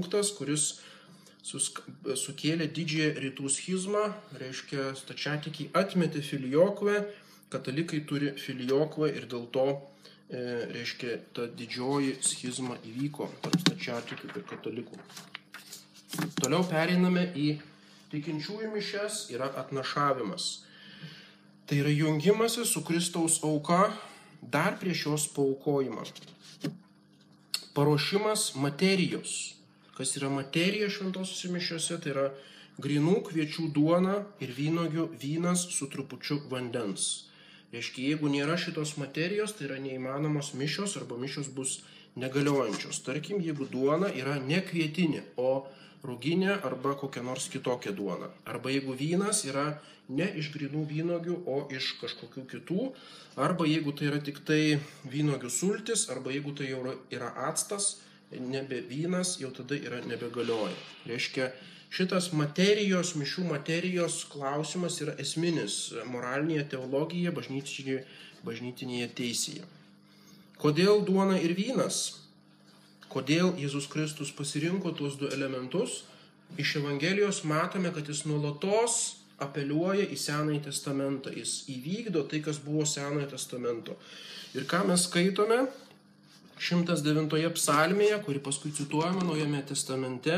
punktas, kuris sukėlė didžiąją rytų schizmą, reiškia, stačiatikiai atmetė filiokvę, katalikai turi filiokvę ir dėl to, e, reiškia, ta didžioji schizma įvyko tarp stačiatikių ir katalikų. Toliau pereiname į tikinčiųjų mišes, yra atnašavimas. Tai yra jungimasis su Kristaus auka dar prieš jos paukojimą. Paruošimas materijos. Kas yra materija šventosiuose mišiuose, tai yra grinų kviečių duona ir vynogių vynas su trupučiu vandens. Reiškia, jeigu nėra šitos materijos, tai yra neįmanomos mišios arba mišios bus negaliojančios. Tarkim, jeigu duona yra ne kvietinė, o ruginė arba kokia nors kitokia duona. Arba jeigu vynas yra ne iš grinų vynogių, o iš kažkokių kitų. Arba jeigu tai yra tik tai vynogių sultis, arba jeigu tai jau yra actas, nebe vynas, jau tada yra nebegalioja. Reiškia, šitas materijos, mišių materijos klausimas yra esminis moralinėje teologijoje, bažnytinėje, bažnytinėje teisėje. Kodėl duona ir vynas? Kodėl Jėzus Kristus pasirinko tuos du elementus? Iš Evangelijos matome, kad jis nuolatos apeliuoja į Senąjį testamentą, jis įvykdo tai, kas buvo Senojo testamento. Ir ką mes skaitome 109 psalmėje, kuri paskui cituojama Naujame testamente,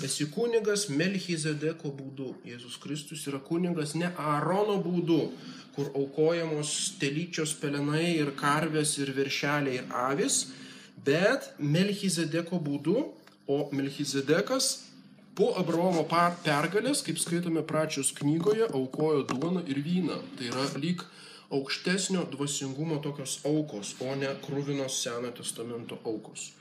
esi kunigas Melchizedeko būdu. Jėzus Kristus yra kunigas ne Aarono būdu, kur aukojamos telyčios pelenai ir karvės ir viršeliai ir avis, bet Melchizedeko būdu, o Melchizedekas Po Abraomo pergalės, kaip skaitome pračios knygoje, aukojo duoną ir vyną. Tai yra lyg aukštesnio dvasingumo tokios aukos, o ne krūvinos Senojo testamento aukos.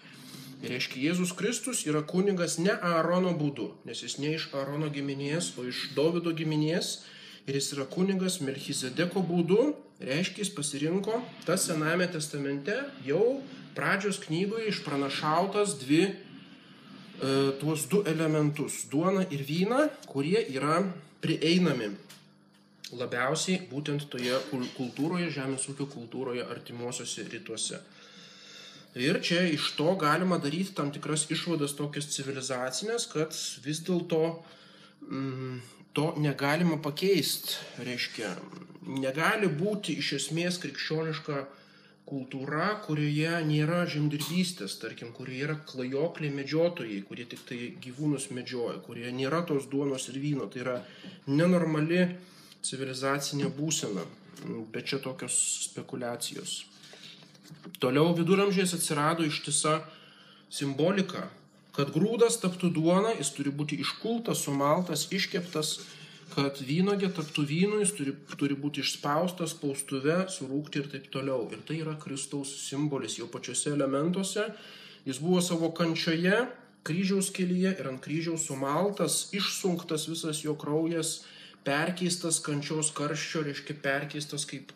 Ir reiškia, Jėzus Kristus yra kunigas ne Aarono būdu, nes jis ne iš Aarono giminės, o iš Davido giminės. Ir jis yra kunigas Melchizedeko būdu, reiškia, jis pasirinko tas Sename testamente jau pradžios knygoje išpranašautas dvi E, tuos du elementus - duoną ir vyną, kurie yra prieinami labiausiai būtent toje kultūroje, žemės ūkio kultūroje artimuosiuose rytuose. Ir čia iš to galima daryti tam tikras išvadas tokias civilizacinės, kad vis dėlto mm, to negalima pakeisti. Reiškia, negali būti iš esmės krikščioniška kultūra, kurioje nėra žemdirbystės, tarkim, kurioje yra klajokliai medžiotojai, kurie tik tai gyvūnus medžioja, kurioje nėra tos duonos ir vyno. Tai yra nenormali civilizacinė būsena, bet čia tokios spekulacijos. Toliau viduramžiais atsirado ištisa simbolika, kad grūdas taptų duona, jis turi būti iškultas, sumaltas, iškeptas kad vynogė taptų vynu, jis turi, turi būti išspaustas spaustuve, surūkti ir taip toliau. Ir tai yra Kristaus simbolis jau pačiuose elementuose. Jis buvo savo kančioje, kryžiaus kelyje ir ant kryžiaus sumaltas, išsunktas visas jo kraujas, perkeistas kančios karščio, reiškia perkeistas kaip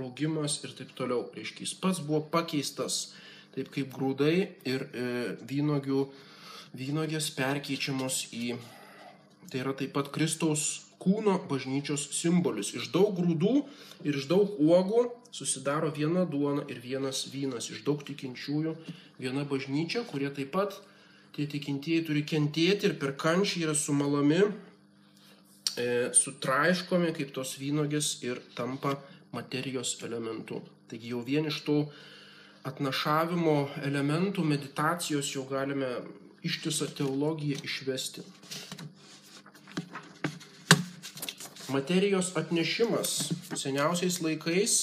rūgimas ir taip toliau. Reiškia, jis pats buvo pakeistas, taip kaip grūdai ir e, vynogių, vynogės perkeičiamos į Tai yra taip pat Kristaus kūno bažnyčios simbolis. Iš daug grūdų ir iš daug uogų susidaro viena duona ir vienas vynas. Iš daug tikinčiųjų viena bažnyčia, kurie taip pat tie tikintieji turi kentėti ir per kančią yra sumalami, e, sutraiškomi kaip tos vynogės ir tampa materijos elementu. Taigi jau vien iš tų atnašavimo elementų meditacijos jau galime ištisą teologiją išvesti. Materijos atnešimas seniausiais laikais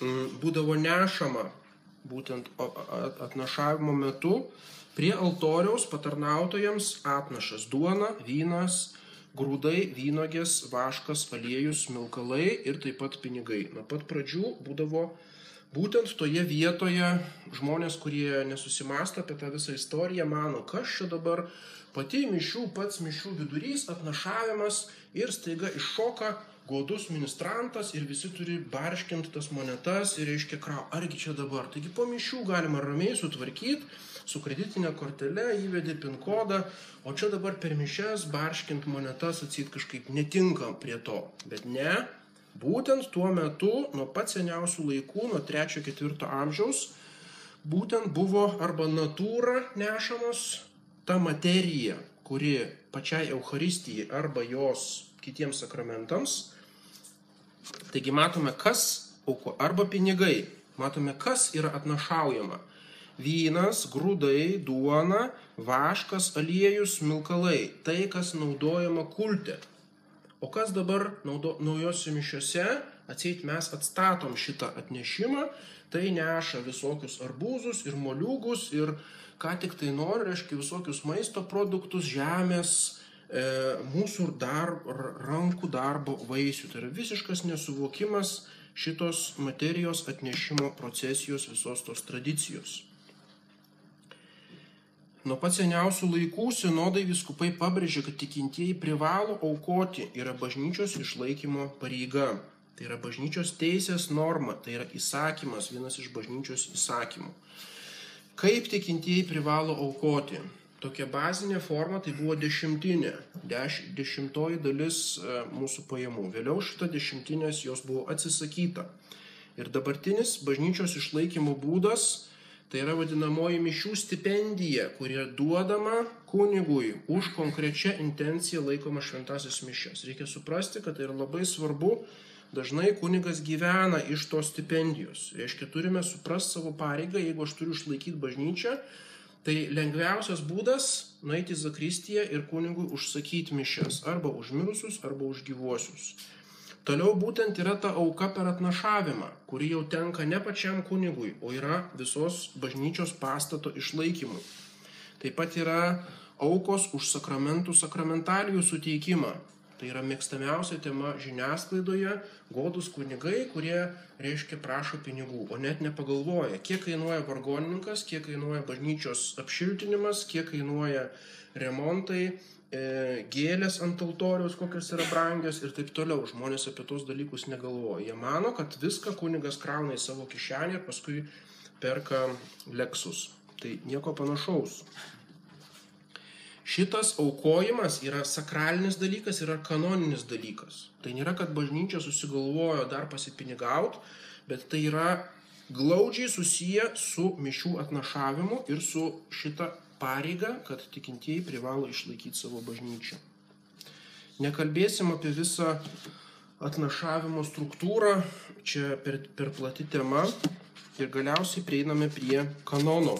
mm, būdavo nešama būtent atnašavimo metu prie altoriaus patarnautojams atnašas duona, vynas, grūdai, vynogės, vaškas, aliejus, milkalai ir taip pat pinigai. Nuo pat pradžių būdavo būtent toje vietoje žmonės, kurie nesusimasta apie tą visą istoriją, mano, kas čia dabar pati mišių, pats mišių vidurys, atnašavimas ir staiga iššoka godus ministrantas ir visi turi barškinti tas monetas ir reiškia krau, argi čia dabar. Taigi po mišių galima ramiai sutvarkyti, su kreditinė kortelė įvedi pin kodą, o čia dabar per mišes barškinti monetas atsit kažkaip netinka prie to. Bet ne, būtent tuo metu, nuo pat seniausių laikų, nuo 3-4 amžiaus, būtent buvo arba natūra nešamos ta materija, kuri pačiai Euharistijai arba jos kitiems sakramentams. Taigi matome, kas auko, arba pinigai, matome, kas yra atnašaujama vynas, grūdai, duona, vaškas, aliejus, milkalai. Tai, kas naudojama kulte. O kas dabar naudo, naujose mišiuose, atseit mes atstatom šitą atnešimą, tai neša visokius arbūzus ir moliūgus ir ką tik tai nori, reiškia visokius maisto produktus, žemės, mūsų dar, rankų darbo vaisių. Tai yra visiškas nesuvokimas šitos materijos atnešimo procesijos visos tos tradicijos. Nuo pat seniausių laikų sinodai viskupai pabrėžė, kad tikintieji privalo aukoti yra bažnyčios išlaikymo pareiga. Tai yra bažnyčios teisės norma, tai yra įsakymas, vienas iš bažnyčios įsakymų. Kaip tikintieji privalo aukoti? Tokia bazinė forma tai buvo dešimtinė, deš, dešimtoji dalis e, mūsų pajamų. Vėliau šita dešimtinės jos buvo atsisakyta. Ir dabartinis bažnyčios išlaikymo būdas Tai yra vadinamoji mišių stipendija, kuri duodama kunigui už konkrečią intenciją laikoma šventasis mišės. Reikia suprasti, kad tai yra labai svarbu. Dažnai kunigas gyvena iš tos stipendijos. Reiškia, turime suprasti savo pareigą, jeigu aš turiu išlaikyti bažnyčią, tai lengviausias būdas nueiti į Zakristiją ir kunigui užsakyti mišes arba už mirusius, arba už gyvuosius. Toliau būtent yra ta auka per atnašavimą, kuri jau tenka ne pačiam kunigui, o yra visos bažnyčios pastato išlaikymui. Taip pat yra aukos už sakramentų sakramentalijų suteikimą. Tai yra mėgstamiausia tema žiniasklaidoje - godus kunigai, kurie, reiškia, prašo pinigų, o net nepagalvoja, kiek kainuoja vargonininkas, kiek kainuoja bažnyčios apšiltinimas, kiek kainuoja remontai, E, gėlės ant altoriaus, kokios yra brangios ir taip toliau. Žmonės apie tos dalykus negalvoja. Jie mano, kad viską kunigas krauna į savo kišenę ir paskui perka leksus. Tai nieko panašaus. Šitas aukojimas yra sakralinis dalykas, yra kanoninis dalykas. Tai nėra, kad bažnyčia susigalvojo dar pasipinigauti, bet tai yra glaudžiai susiję su mišių atnašavimu ir su šita pareigą, kad tikintieji privalo išlaikyti savo bažnyčią. Nekalbėsim apie visą atnašavimo struktūrą, čia per, per plati tema ir galiausiai prieiname prie kanono.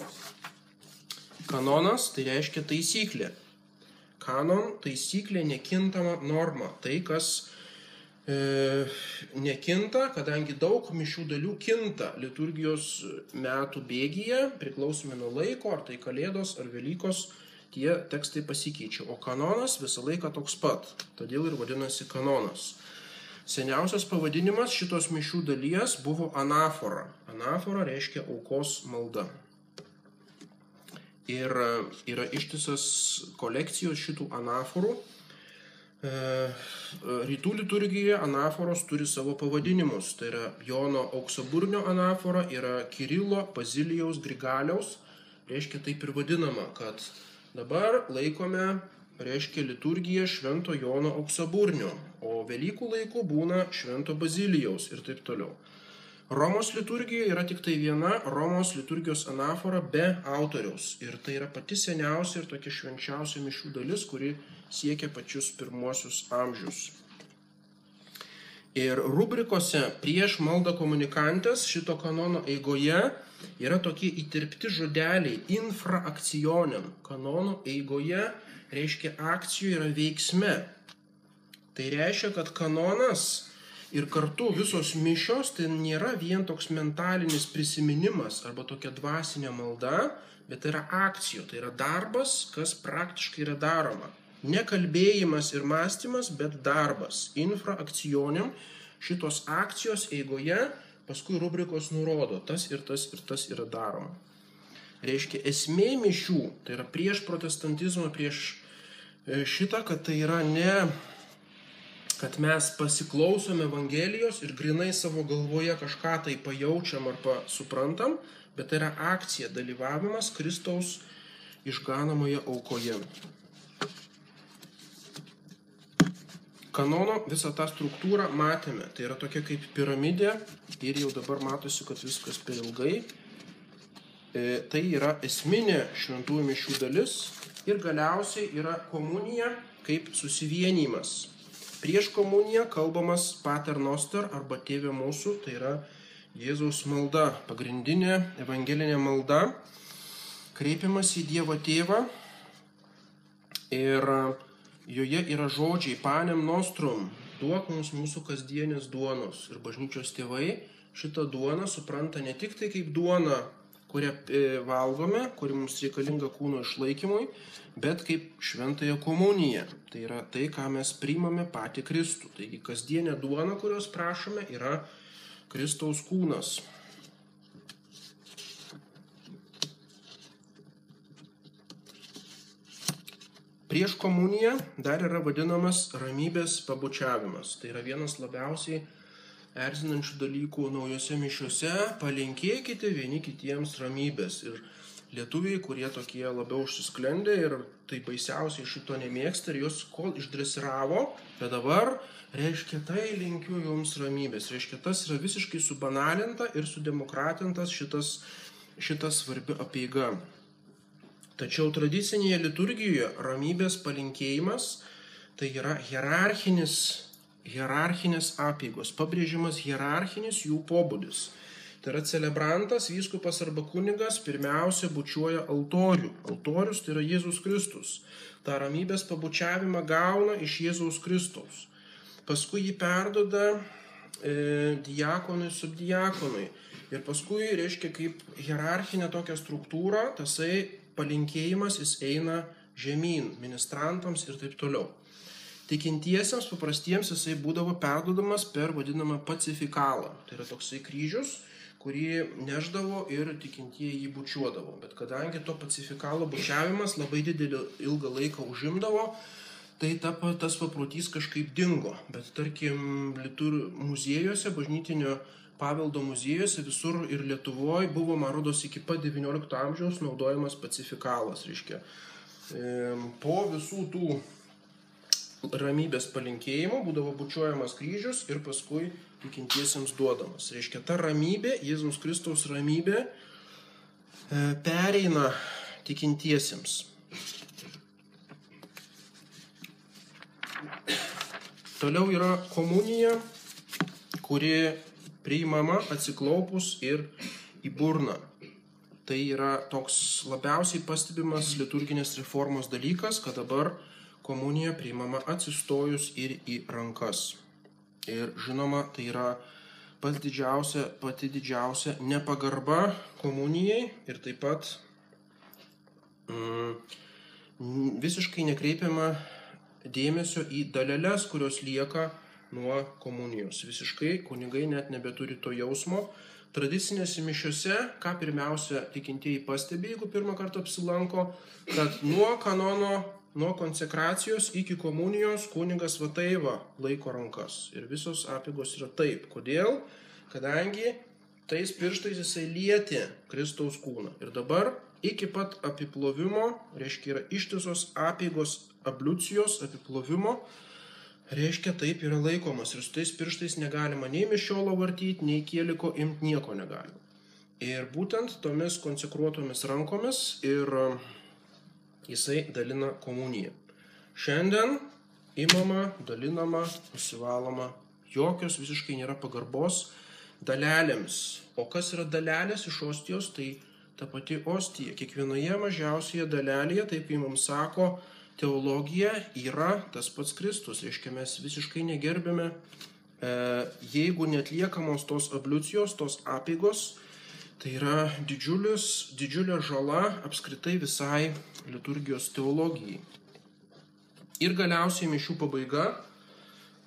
Kanonas tai reiškia taisyklė. Kanon taisyklė nekintama norma, tai kas e, nekinta, kadangi daug mišių dalių kinta liturgijos metų bėgyje, priklausomai nuo laiko, ar tai Kalėdos, ar Velykos, tie tekstai pasikeičia. O kanonas visą laiką toks pat, todėl ir vadinasi kanonas. Seniausias pavadinimas šitos mišių dalies buvo anafora. Anafora reiškia aukos malda. Ir yra ištisas kolekcijos šitų anaforų E, rytų liturgijoje anaforos turi savo pavadinimus. Tai yra Jono auksaburnio anafora, yra Kirilo, Bazilijaus, Grigaliaus. Reiškia taip ir vadinama, kad dabar laikome, reiškia liturgiją Švento Jono auksaburnio, o Velykų laikų būna Švento Bazilijaus ir taip toliau. Romos liturgijoje yra tik tai viena Romos liturgijos anafora be autoriaus. Ir tai yra pati seniausia ir tokia švenčiausia mišių dalis, kuri siekia pačius pirmuosius amžius. Ir rubrikose prieš maldą komunikantės šito kanono eigoje yra tokie įtirpti žodeliai infraakcionėm. Kanono eigoje reiškia akcijų yra veiksme. Tai reiškia, kad kanonas ir kartu visos mišios tai nėra vien toks mentalinis prisiminimas arba tokia dvasinė malda, bet tai yra akcijų, tai yra darbas, kas praktiškai yra daroma. Ne kalbėjimas ir mąstymas, bet darbas. Infraakcionėm šitos akcijos eigoje paskui rubrikos nurodo, tas ir tas ir tas yra daroma. Reiškia, esmė mišių, tai yra prieš protestantizmą, prieš e, šitą, kad tai yra ne, kad mes pasiklausom Evangelijos ir grinai savo galvoje kažką tai pajaučiam arba suprantam, bet tai yra akcija, dalyvavimas Kristaus išganomoje aukoje. Kanono visą tą struktūrą matėme. Tai yra tokia kaip piramidė ir jau dabar matosi, kad viskas per ilgai. E, tai yra esminė šventųjų mišių dalis ir galiausiai yra komunija kaip susivienimas. Prieš komuniją kalbamas Pater Noster arba Tėvė mūsų, tai yra Jėzaus malda, pagrindinė evangelinė malda, kreipiamas į Dievo Tėvą ir joje yra žodžiai Panem Nostrum, duok mums mūsų kasdienės duonos. Ir bažnyčios tėvai šitą duoną supranta ne tik tai kaip duona, kurią e, valgome, kuri mums reikalinga kūno išlaikymui, bet kaip šventąją komuniją. Tai yra tai, ką mes priimame patį Kristų. Taigi kasdienė duona, kurios prašome, yra Kristaus kūnas. Prieš komuniją dar yra vadinamas ramybės pabučiavimas. Tai yra vienas labiausiai erzinančių dalykų naujose mišiuose, palinkėkite vieni kitiems ramybės. Ir lietuviai, kurie tokie labiau užsisklendę ir tai baisiausiai šito nemėgsta ir juos kol išdresiravo, bet dabar reiškia tai linkiu jums ramybės. Reiškia tas yra visiškai subanalinta ir sudemokratintas šitas, šitas svarbi apieiga. Tačiau tradicinėje liturgijoje ramybės palinkėjimas tai yra hierarchinis hierarchinės apėgos, pabrėžimas hierarchinis jų pobūdis. Tai yra celebrantas, vyskupas arba kunigas pirmiausia bučiuoja altorių. Altorius tai yra Jėzus Kristus. Ta ramybės pabučiavimą gauna iš Jėzaus Kristaus. Paskui jį perdoda e, diakonui, subdiakonui. Ir paskui, reiškia, kaip hierarchinė tokia struktūra, tasai palinkėjimas jis eina žemyn, ministrantams ir taip toliau. Tikintiesiems paprastiems jisai būdavo perdodamas per vadinamą pacifikalą. Tai yra toksai kryžius, kurį neždavo ir tikintieji jį bučiuodavo. Bet kadangi to pacifikalo bučiavimas labai didelį ilgą laiką užimdavo, tai ta, tas paprotys kažkaip dingo. Bet tarkim, litur muziejuose, bažnytinio paveldo muziejuose visur ir Lietuvoje buvo, man rodos, iki pat XIX amžiaus naudojamas pacifikalas. Reiškia. Po visų tų ramybės palinkėjimo būdavo bučiuojamas kryžius ir paskui tikintiesiems duodamas. Reiškia, ta ramybė, Jėzaus Kristaus ramybė, e, pereina tikintiesiems. Toliau yra komunija, kuri priimama atsiklaupus ir į burną. Tai yra toks labiausiai pastebimas liturginės reformos dalykas, kad dabar komunija priimama atsistojus ir į rankas. Ir žinoma, tai yra pats didžiausia, pati didžiausia nepagarba komunijai ir taip pat mm, visiškai nekreipiama dėmesio į dalelės, kurios lieka nuo komunijos. Visiškai kunigai net nebeturi to jausmo. Tradicinėse mišiuose, ką pirmiausia tikintieji pastebi, jeigu pirmą kartą apsilanko, kad nuo kanono nuo konsekracijos iki komunijos kunigas Vataiva laiko rankas. Ir visos apigos yra taip. Kodėl? Kadangi tais pirštais jisai lietė Kristaus kūną. Ir dabar iki pat apiplovimo, reiškia yra ištisos apigos abliucijos apiplovimo, reiškia taip yra laikomas. Ir su tais pirštais negalima nei mišiolo vartyti, nei kieliko imti nieko negalima. Ir būtent tomis konsekruotomis rankomis ir jisai dalina komuniją. Šiandien imama, dalinama, nusivaloma, jokios visiškai nėra pagarbos dalelėms. O kas yra dalelės iš ostijos, tai ta pati ostija. Kiekvienoje mažiausioje dalelėje, taip kaip mums sako, teologija yra tas pats Kristus. Reiškia, mes visiškai negerbėme, e, jeigu netliekamos tos abliucijos, tos apygos, Tai yra didžiulis, didžiulė žala apskritai visai liturgijos teologijai. Ir galiausiai mišių pabaiga,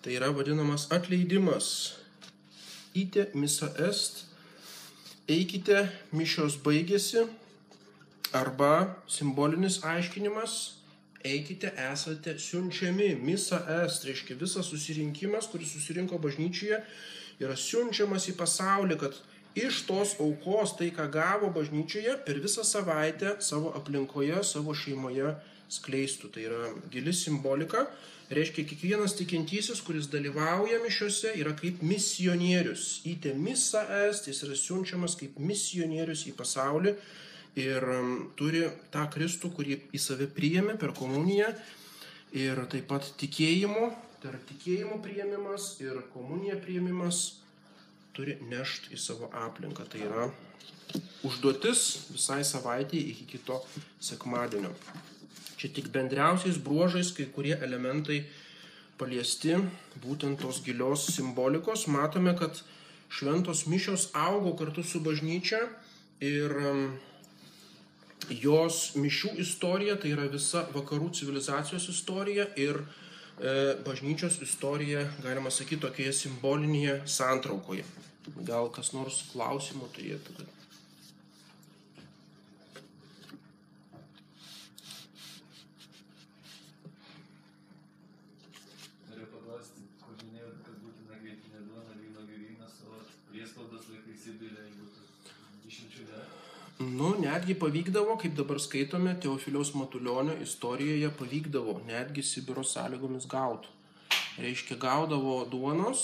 tai yra vadinamas atleidimas. Ite misa est, eikite, mišios baigėsi, arba simbolinis aiškinimas, eikite, esate siunčiami, misa est, reiškia visas susirinkimas, kuris susirinko bažnyčioje, yra siunčiamas į pasaulį, kad iš tos aukos tai, ką gavo bažnyčioje, per visą savaitę savo aplinkoje, savo šeimoje skleistų. Tai yra gili simbolika. Reiškia, kiekvienas tikintysis, kuris dalyvauja mišiuose, yra kaip misionierius. Įte misa est, jis yra siunčiamas kaip misionierius į pasaulį ir turi tą Kristų, kurį į save priėmė per komuniją ir taip pat tikėjimo, tai yra tikėjimo priėmimas ir komunija priėmimas turi nešti į savo aplinką. Tai yra užduotis visai savaitėje iki kito sekmadienio. Čia tik bendriausiais bruožais kai kurie elementai paliesti, būtent tos gilios simbolikos. Matome, kad šventos mišios augo kartu su bažnyčia ir jos mišių istorija tai yra visa vakarų civilizacijos istorija ir e, bažnyčios istorija, galima sakyti, tokioje simbolinėje santraukoje. Gal kas nors klausimų turėtų? Nu, netgi pavykdavo, kaip dabar skaitome, Teofiliaus Matulionio istorijoje pavykdavo netgi Sibiro sąlygomis gauti. Reiškia, gaudavo duonos,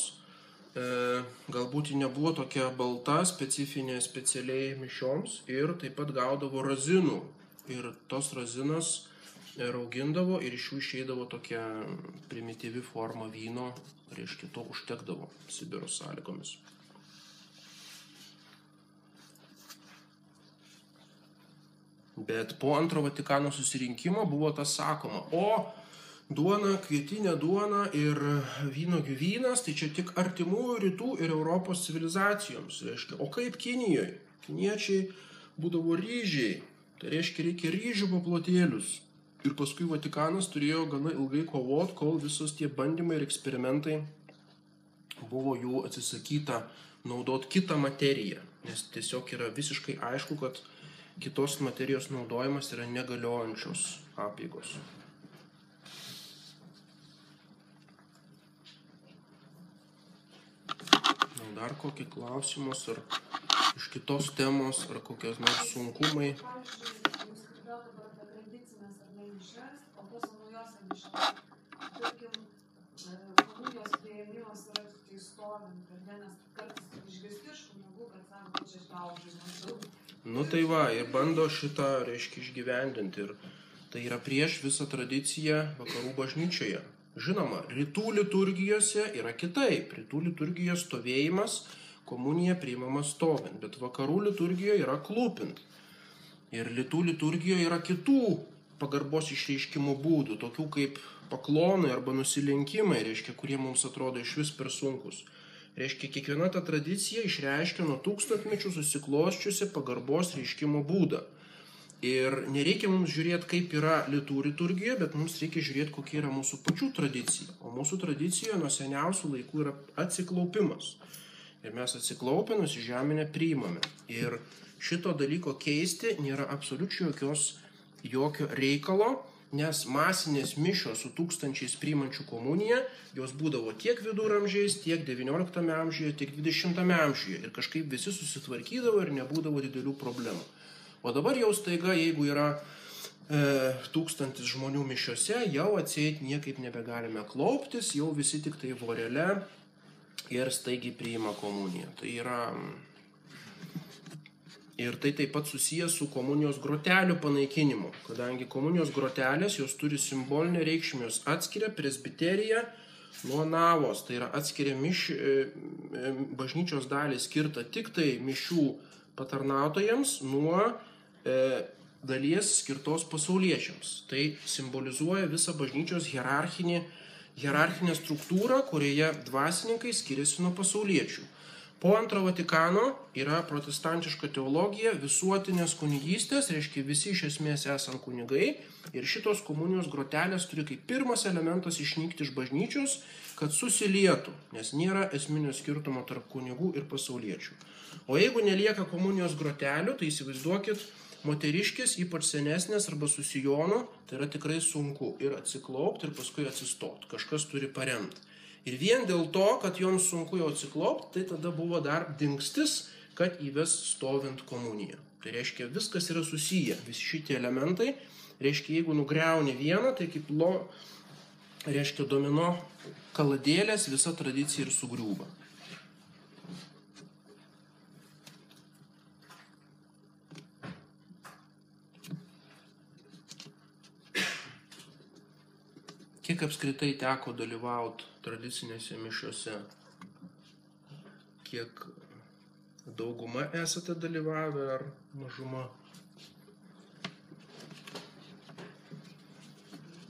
galbūt ji nebuvo tokia balta, specifinė specialiai mišioms ir taip pat gaudavo razinų. Ir tos razinas raugindavo ir iš jų išeidavo tokia primityvi forma vyno, reiškia, to užtekdavo Sibiro sąlygomis. Bet po antro Vatikano susirinkimo buvo tas sakoma, o duona, kvietinė duona ir vynogių vynas, tai čia tik artimųjų rytų ir Europos civilizacijoms. Reiškia, o kaip Kinijoje? Kiniečiai būdavo ryžiai, tai reiškia reikia ryžių paplotėlius. Ir paskui Vatikanas turėjo gana ilgai kovot, kol visos tie bandymai ir eksperimentai buvo jų atsisakyta naudot kitą materiją. Nes tiesiog yra visiškai aišku, kad kitos materijos naudojimas yra negaliojančios apėgos. dar kokį klausimus ar iš kitos temos ar kokios nors sunkumai. Nu tai va, ir bando šitą, reiškia, išgyvendinti. Ir tai yra prieš visą tradiciją vakarų bažnyčioje. Žinoma, rytų liturgijose yra kitaip. Rytų liturgijos stovėjimas, komunija priimama stovint, bet vakarų liturgijoje yra klūpint. Ir rytų liturgijoje yra kitų pagarbos išreiškimo būdų, tokių kaip paklonai arba nusilenkimai, reiškia, kurie mums atrodo iš vis per sunkus. Reiškia, kiekviena ta tradicija išreiškia nuo tūkstantmečių susikloščiusi pagarbos reiškimo būdą. Ir nereikia mums žiūrėti, kaip yra lietų liturgija, bet mums reikia žiūrėti, kokia yra mūsų pačių tradicija. O mūsų tradicija nuo seniausių laikų yra atsiklaupimas. Ir mes atsiklaupę nusižeminę priimame. Ir šito dalyko keisti nėra absoliučiai jokios, jokio reikalo, nes masinės mišios su tūkstančiais priimančių komuniją, jos būdavo tiek viduramžiais, tiek XIX amžiuje, tiek XX amžiuje. Ir kažkaip visi susitvarkydavo ir nebūdavo didelių problemų. O dabar jau staiga, jeigu yra e, tūkstantis žmonių mišiose, jau atseit niekaip nebegalime klauptis, jau visi tik tai vorele ir staigiai priima komuniją. Tai yra Ir tai taip pat susijęs su komunijos grotelių panaikinimu, kadangi komunijos grotelės jos turi simbolinę reikšmę, jos atskiria presbiteriją nuo navos, tai yra atskiria miš, e, e, bažnyčios dalį skirtą tik tai mišių patarnautojams nuo dalies skirtos pasauliečiams. Tai simbolizuoja visą bažnyčios hierarchinį, hierarchinę struktūrą, kurioje dvasininkai skiriasi nuo pasauliečių. Po antro Vatikano yra protestantiška teologija visuotinės kunigystės, reiškia visi iš esmės esam kunigai ir šitos komunijos grotelės turi kaip pirmas elementas išnykti iš bažnyčios, kad susilietų, nes nėra esminio skirtumo tarp kunigų ir pasauliečių. O jeigu nelieka komunijos grotelių, tai įsivaizduokit, moteriškės, ypač senesnės arba susijonu, tai yra tikrai sunku ir atsiklaupti ir paskui atsistoti, kažkas turi paremti. Ir vien dėl to, kad joms sunku jau atsiklopti, tai tada buvo dar dingstis, kad įves stovint komuniją. Tai reiškia, viskas yra susiję, visi šitie elementai. Reiškia, jeigu nugriauni vieną, tai kaip lo, reiškia, domino kaladėlės visa tradicija ir sugriūva. Kiek apskritai teko dalyvauti tradicinėse mišiuose? Kiek dauguma esate dalyvavę ar mažuma?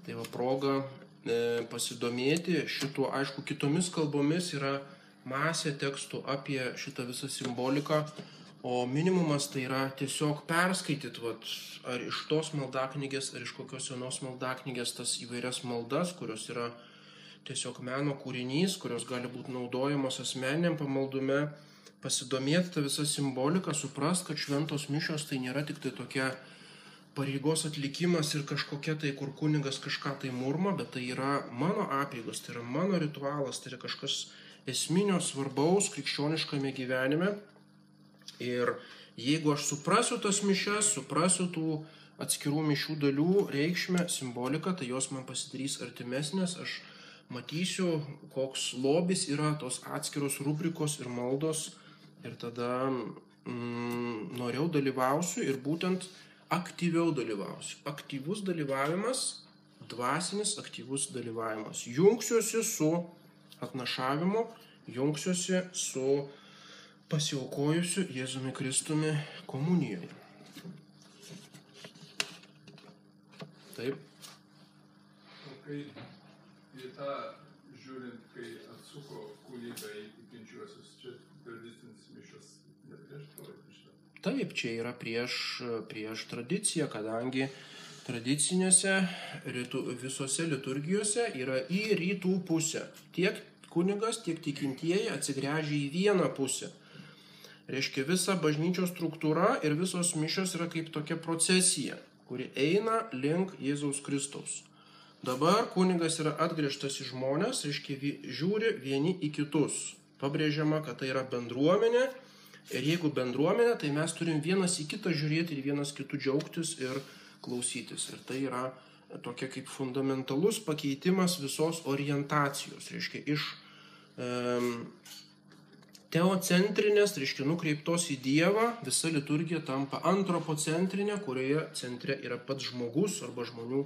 Tai va proga e, pasidomėti šituo, aišku, kitomis kalbomis yra masė tekstų apie šitą visą simboliką, o minimumas tai yra tiesiog perskaityti, vat, ar iš tos maldaknygės, ar iš kokios senos maldaknygės tas įvairias maldas, kurios yra tiesiog meno kūrinys, kurios gali būti naudojamos asmeniam pamaldume, pasidomėti tą visą simboliką, suprast, kad šventos mišios tai nėra tik tai tokia pareigos atlikimas ir kažkokia tai, kur kunigas kažką tai murma, bet tai yra mano apėgos, tai yra mano ritualas, tai yra kažkas esminio svarbaus krikščioniškame gyvenime Ir jeigu aš suprasiu tas mišes, suprasiu tų atskirų mišių dalių reikšmę, simboliką, tai jos man pasidarys artimesnės, aš matysiu, koks lobis yra tos atskiros rubrikos ir maldos ir tada mm, noriau dalyvausiu ir būtent aktyviau dalyvausiu. Aktyvus dalyvavimas, dvasinis aktyvus dalyvavimas. Jungsiuosi su atnašavimu, jungsiuosi su pasiaukojusiu Jėzumi Kristumi komunijoje. Taip. O kai į tą žiūrint, kai atsuko kūrybą į tikinčiuosius, čia tradicinis mišas neprieštarauja šitą. Taip, čia yra prieš, prieš tradiciją, kadangi tradicinėse rytų, visose liturgijose yra į rytų pusę. Tiek kunigas, tiek tikintieji atsigręžia į vieną pusę. Reiškia, visa bažnyčios struktūra ir visos mišios yra kaip tokia procesija, kuri eina link Jėzaus Kristaus. Dabar kunigas yra atgriežtas į žmonės, reiškia, žiūri vieni į kitus. Pabrėžiama, kad tai yra bendruomenė ir jeigu bendruomenė, tai mes turim vienas į kitą žiūrėti ir vienas kitų džiaugtis ir klausytis. Ir tai yra tokia kaip fundamentalus pakeitimas visos orientacijos, reiškia, iš um, teocentrinės, reiškia nukreiptos į Dievą, visa liturgija tampa antropocentrinė, kurioje centre yra pats žmogus arba žmonių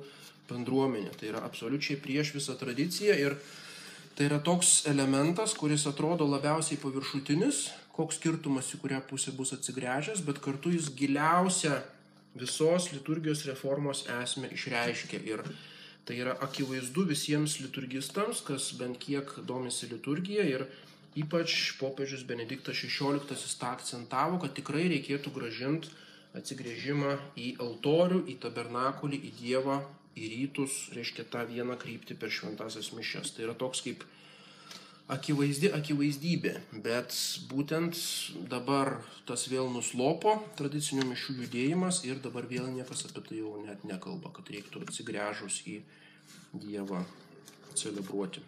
bendruomenė. Tai yra absoliučiai prieš visą tradiciją ir tai yra toks elementas, kuris atrodo labiausiai paviršutinis, koks skirtumas į kurią pusę bus atsigręžęs, bet kartu jis giliausia visos liturgijos reformos esmę išreiškia. Ir tai yra akivaizdu visiems liturgistams, kas bent kiek domisi liturgija ir Ypač popiežius Benediktas XVI tą akcentavo, kad tikrai reikėtų gražinti atsigrėžimą į altorių, į tabernakulį, į Dievą, į rytus, reiškia tą vieną kryptį per šventasias mišes. Tai yra toks kaip akivaizdi akivaizdybė, bet būtent dabar tas vėl nuslopo tradicinių mišių judėjimas ir dabar vėl niekas apie tai jau net nekalba, kad reiktų atsigręžus į Dievą celebruoti.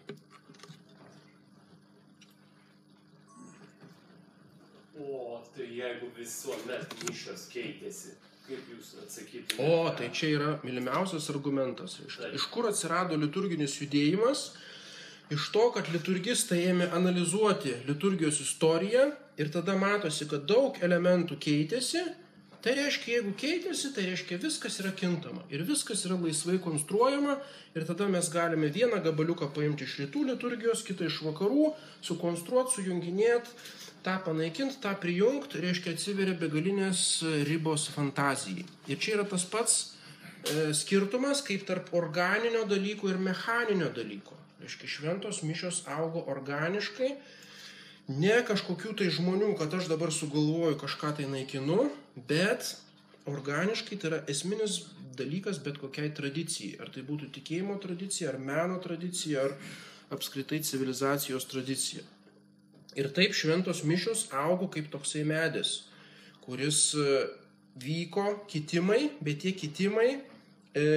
O tai jeigu visuomet mišos keitėsi, kaip jūs atsakytumėte? O, tai čia yra mylimiausias argumentas. Reiškia. Iš kur atsirado liturginis judėjimas? Iš to, kad liturgistai ėmė analizuoti liturgijos istoriją ir tada matosi, kad daug elementų keitėsi. Tai reiškia, jeigu keitėsi, tai reiškia viskas yra kintama ir viskas yra laisvai konstruojama ir tada mes galime vieną gabaliuką paimti iš rytų liturgijos, kitą iš vakarų, sukonstruoti, sujunginėti tą panaikinti, tą prijungti, reiškia atsiveria begalinės ribos fantazijai. Ir čia yra tas pats e, skirtumas kaip tarp organinio dalyko ir mechaninio dalyko. Reiškia, šventos mišios augo organiškai, ne kažkokių tai žmonių, kad aš dabar sugalvoju kažką tai naikinu, bet organiškai tai yra esminis dalykas bet kokiai tradicijai. Ar tai būtų tikėjimo tradicija, ar meno tradicija, ar apskritai civilizacijos tradicija. Ir taip šventos mišios augo kaip toksai medis, kuris e, vyko kitimai, bet tie kitimai e,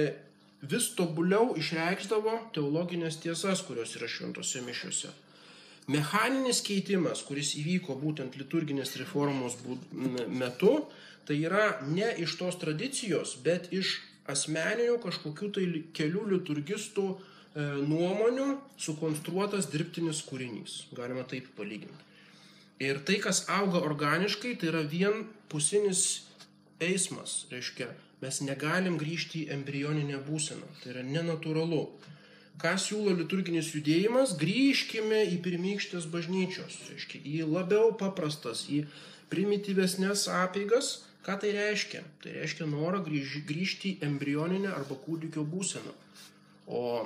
vis tobuliau išreikšdavo teologinės tiesas, kurios yra šventose mišiuose. Mechaninis keitimas, kuris įvyko būtent liturginės reformos metu, tai yra ne iš tos tradicijos, bet iš asmeninių kažkokių tai kelių liturgistų nuomonių sukonstruotas dirbtinis kūrinys. Galima taip palyginti. Ir tai, kas auga organiškai, tai yra vien pusinis eismas. Reiškia, mes negalim grįžti į embrioninę būseną. Tai yra nenatūralu. ką siūlo liturginis judėjimas, grįžkime į pirmykštės bažnyčios, reiškia, į labiau paprastas, į primityvesnės apeigas. Ką tai reiškia? Tai reiškia norą grįž- grįžti į embrioninę arba kūdikio būseną. O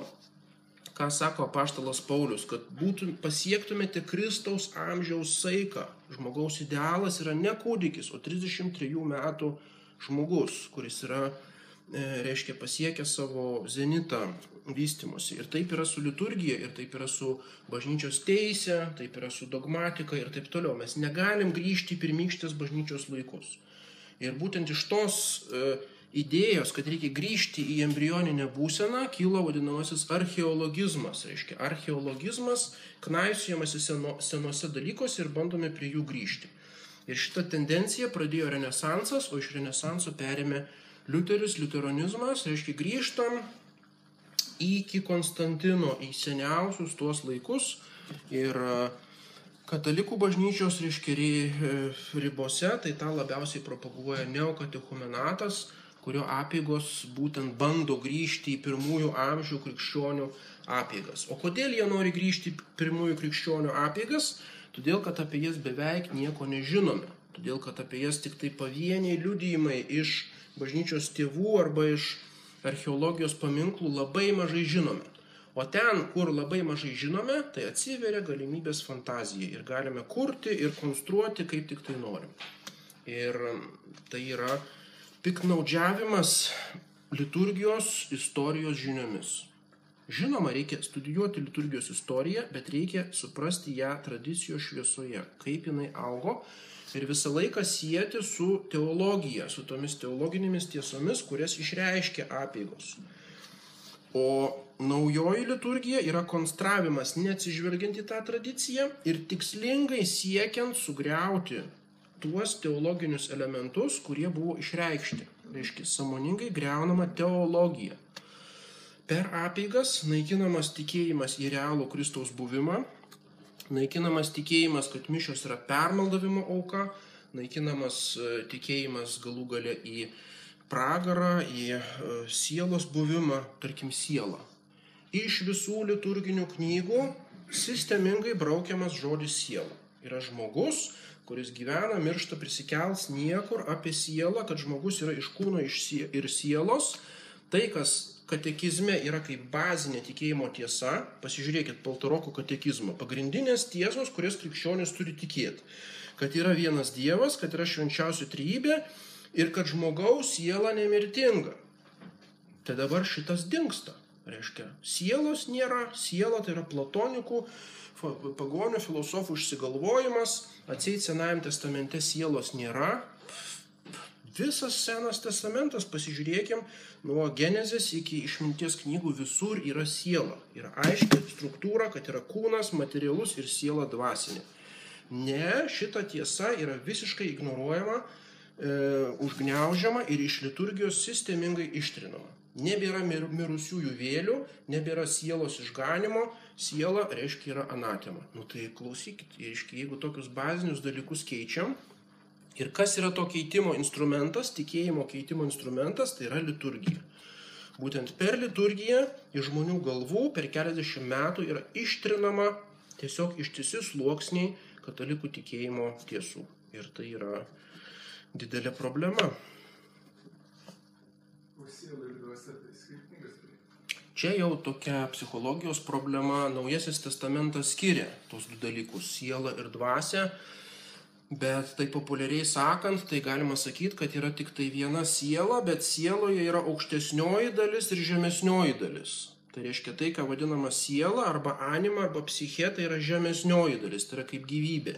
ką sako paštalas Paulius, kad būtum, pasiektumėte Kristaus amžiaus saiką. Žmogaus idealas yra ne kūdikis, o 33 metų žmogus, kuris yra, e, reiškia, pasiekęs savo zenitą vystimosi. Ir taip yra su liturgija, ir taip yra su bažnyčios teisė, taip yra su dogmatika ir taip toliau. Mes negalim grįžti į pirmykštės bažnyčios laikus. Ir būtent iš tos e, idėjos, kad reikia grįžti į embrioninę būseną, kilo vadinamasis archeologizmas. Reiškia, archeologizmas knaisiuojamas į seno, senuose dalykuose ir bandome prie jų grįžti. Ir šitą tendenciją pradėjo Renesansas, o iš Renesanso perėmė Liuteris, liuteronizmas, reiškia grįžtam iki Konstantino, į seniausius tuos laikus. Ir e, katalikų bažnyčios, reiškia, e, ribose, tai tą labiausiai propaguoja neokatechumenatas, kurio apėgos būtent bando grįžti į pirmųjų amžių krikščionių apėgas. O kodėl jie nori grįžti į pirmųjų krikščionių apėgas? Todėl, kad apie jas beveik nieko nežinome. Todėl, kad apie jas tik tai pavieniai liudijimai iš bažnyčios tėvų arba iš archeologijos paminklų labai mažai žinome. O ten, kur labai mažai žinome, tai atsiveria galimybės fantazijai ir galime kurti ir konstruoti, kaip tik tai norim. Ir tai yra piknaudžiavimas liturgijos istorijos žiniomis. Žinoma, reikia studijuoti liturgijos istoriją, bet reikia suprasti ją tradicijos šviesoje, kaip jinai augo ir visą laiką sieti su teologija, su tomis teologinėmis tiesomis, kurias išreiškia apėgos. O naujoji liturgija yra konstravimas neatsižvelgiant į tą tradiciją ir tikslingai siekiant sugriauti tuos teologinius elementus, kurie buvo išreikšti. Reiškia, samoningai greunama teologija. Per apeigas naikinamas tikėjimas į realų Kristaus buvimą, naikinamas tikėjimas, kad mišios yra permaldavimo auka, naikinamas e, tikėjimas galų gale į pragarą, į e, sielos buvimą, tarkim sielą. Iš visų liturginių knygų sistemingai braukiamas žodis siela. Yra žmogus, kuris gyvena, miršta, prisikels niekur apie sielą, kad žmogus yra iš kūno ir sielos. Tai, kas katekizme yra kaip bazinė tikėjimo tiesa, pasižiūrėkit Paltaroko katekizmą, pagrindinės tiesos, kurias krikščionis turi tikėti. Kad yra vienas Dievas, kad yra švenčiausia trybė ir kad žmogaus siela nemirtinga. Tai dabar šitas dinksta. Reiškia, sielos nėra, siela tai yra platonikų, pagonių filosofų išsigalvojimas, atseit Senajam testamente sielos nėra. Visas Senas testamentas, pasižiūrėkim, nuo Genezės iki išminties knygų visur yra siela. Yra aiški struktūra, kad yra kūnas, materialus ir siela dvasinė. Ne, šita tiesa yra visiškai ignoruojama, e, užgneužiama ir iš liturgijos sistemingai ištrinama. Nebėra mir, mirusiųjų vėlių, nebėra sielos išganimo, siela reiškia yra anatema. Nu tai klausykit, reiškia, jeigu tokius bazinius dalykus keičiam, ir kas yra to keitimo instrumentas, tikėjimo keitimo instrumentas, tai yra liturgija. Būtent per liturgiją iš žmonių galvų per keliasdešimt metų yra ištrinama tiesiog ištisi sluoksniai katalikų tikėjimo tiesų. Ir tai yra didelė problema. O siela ir dvasia tai skirtingas dalykas. Čia jau tokia psichologijos problema. Naujasis testamentas skiria tos du dalykus - sielą ir dvasę. Bet tai populiariai sakant, tai galima sakyti, kad yra tik tai viena siela, bet sieloje yra aukštesnioji dalis ir žemesnioji dalis. Tai reiškia tai, ką vadinama siela arba anima arba psiche, tai yra žemesnioji dalis, tai yra kaip gyvybė.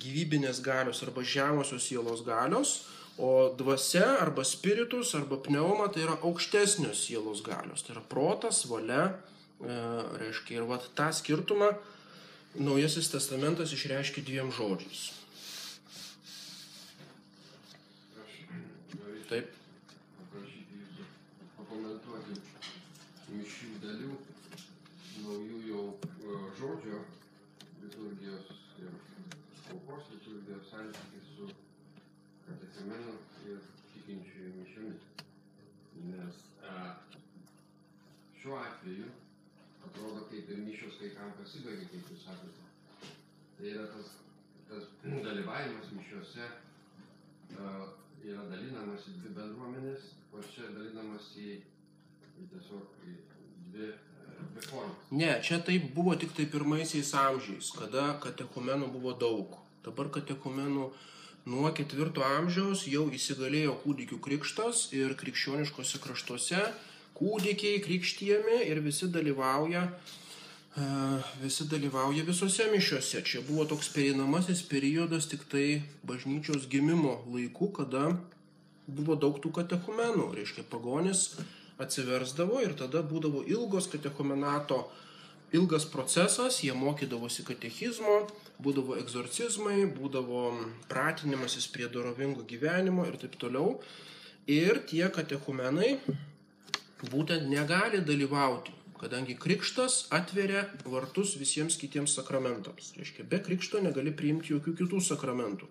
Gyvybinės galios arba žemosios sielos galios, o dvasia arba spiritus arba pneuma tai yra aukštesnios sielos galios. Tai yra protas, valia, e, reiškia ir vat tą skirtumą Naujasis testamentas išreiškia dviem žodžiais. Taip. paprašyti jūsų pakomentuoti mišių dalių naujųjų e, žodžio liturgijos ir aukos liturgijos santykį su katechemenu ir mišiomis. Nes a, šiuo atveju atrodo kaip ir mišios kai kam pasibaigia, kaip jūs sakote. Tai yra tas, tas dalyvavimas mišiuose uh, yra dalinamas į dvi bendruomenės, o čia dalinamas į, į tiesiog į dvi, uh, dvi formas. Ne, čia taip buvo tik tai pirmaisiais amžiais, kada katechumenų buvo daug. Dabar katechumenų nuo ketvirto amžiaus jau įsigalėjo kūdikių krikštas ir krikščioniškose kraštuose kūdikiai krikštyjami ir visi dalyvauja, e, visi dalyvauja visose mišiuose. Čia buvo toks pereinamasis periodas tik tai bažnyčios gimimo laikų, kada buvo daug tų katechumenų. Reiškia, pagonis atsiversdavo ir tada būdavo ilgos katechumenato ilgas procesas, jie mokydavosi katechizmo, būdavo egzorcizmai, būdavo pratinimasis prie dorovingo gyvenimo ir taip toliau. Ir tie katechumenai būtent negali dalyvauti, kadangi krikštas atveria vartus visiems kitiems sakramentams. Reiškia, be krikšto negali priimti jokių kitų sakramentų.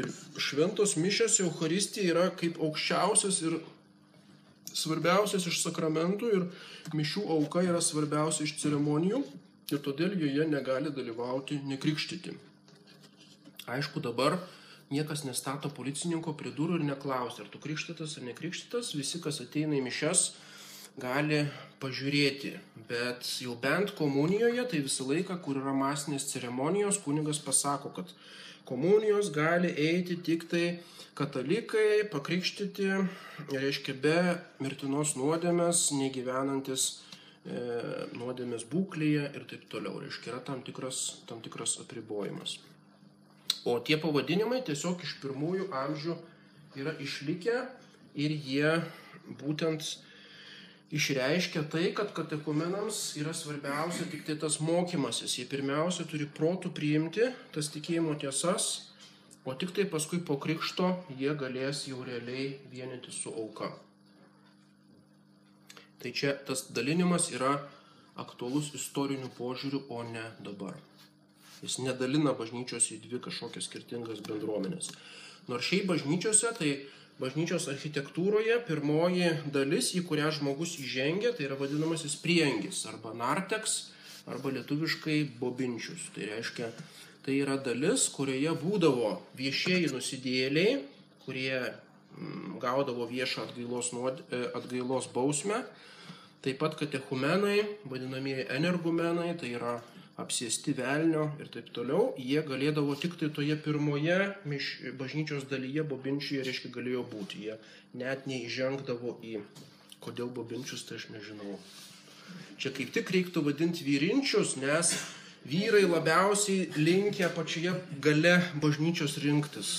Ir šventos mišios Euharistija yra kaip aukščiausias ir svarbiausias iš sakramentų ir mišių auka yra svarbiausia iš ceremonijų ir todėl joje negali dalyvauti nekrikštyti. Aišku, dabar niekas nestato policininko prie durų ir neklausia, ar tu krikštytas ar nekrikštytas, visi, kas ateina į mišes, gali pažiūrėti, bet jau bent komunijoje, tai visą laiką, kur yra masinės ceremonijos, kunigas pasako, kad komunijos gali eiti tik tai katalikai, pakrikštyti, reiškia be mirtinos nuodėmės, negyvenantis nuodėmės būklėje ir taip toliau. Reiškia, yra tam tikras, tam tikras apribojimas. O tie pavadinimai tiesiog iš pirmųjų amžių yra išlikę ir jie būtent išreiškia tai, kad katekumenams yra svarbiausia tik tai tas mokymasis. Jie pirmiausia turi protų priimti tas tikėjimo tiesas, o tik tai paskui po krikšto jie galės jau realiai vienyti su auka. Tai čia tas dalinimas yra aktualus istoriniu požiūriu, o ne dabar. Jis nedalina bažnyčios į dvi kažkokias skirtingas bendruomenės. Nors šiaip bažnyčiose, tai bažnyčios architektūroje pirmoji dalis, į kurią žmogus įžengia, tai yra vadinamasis priengis arba narteks, arba lietuviškai bobinčius. Tai reiškia, tai yra dalis, kurioje būdavo viešieji nusidėliai, kurie mm, gaudavo viešą atgailos, nuod, e, atgailos bausmę. Taip pat katechumenai, vadinamieji energumenai, tai yra apsėsti velnio ir taip toliau, jie galėdavo tik tai toje pirmoje miš, bažnyčios dalyje bobinčiuje, reiškia, galėjo būti. Jie net neįžengdavo į, kodėl bobinčius, tai aš nežinau. Čia kaip tik reiktų vadinti vyrinčius, nes vyrai labiausiai linkia pačioje gale bažnyčios rinktis.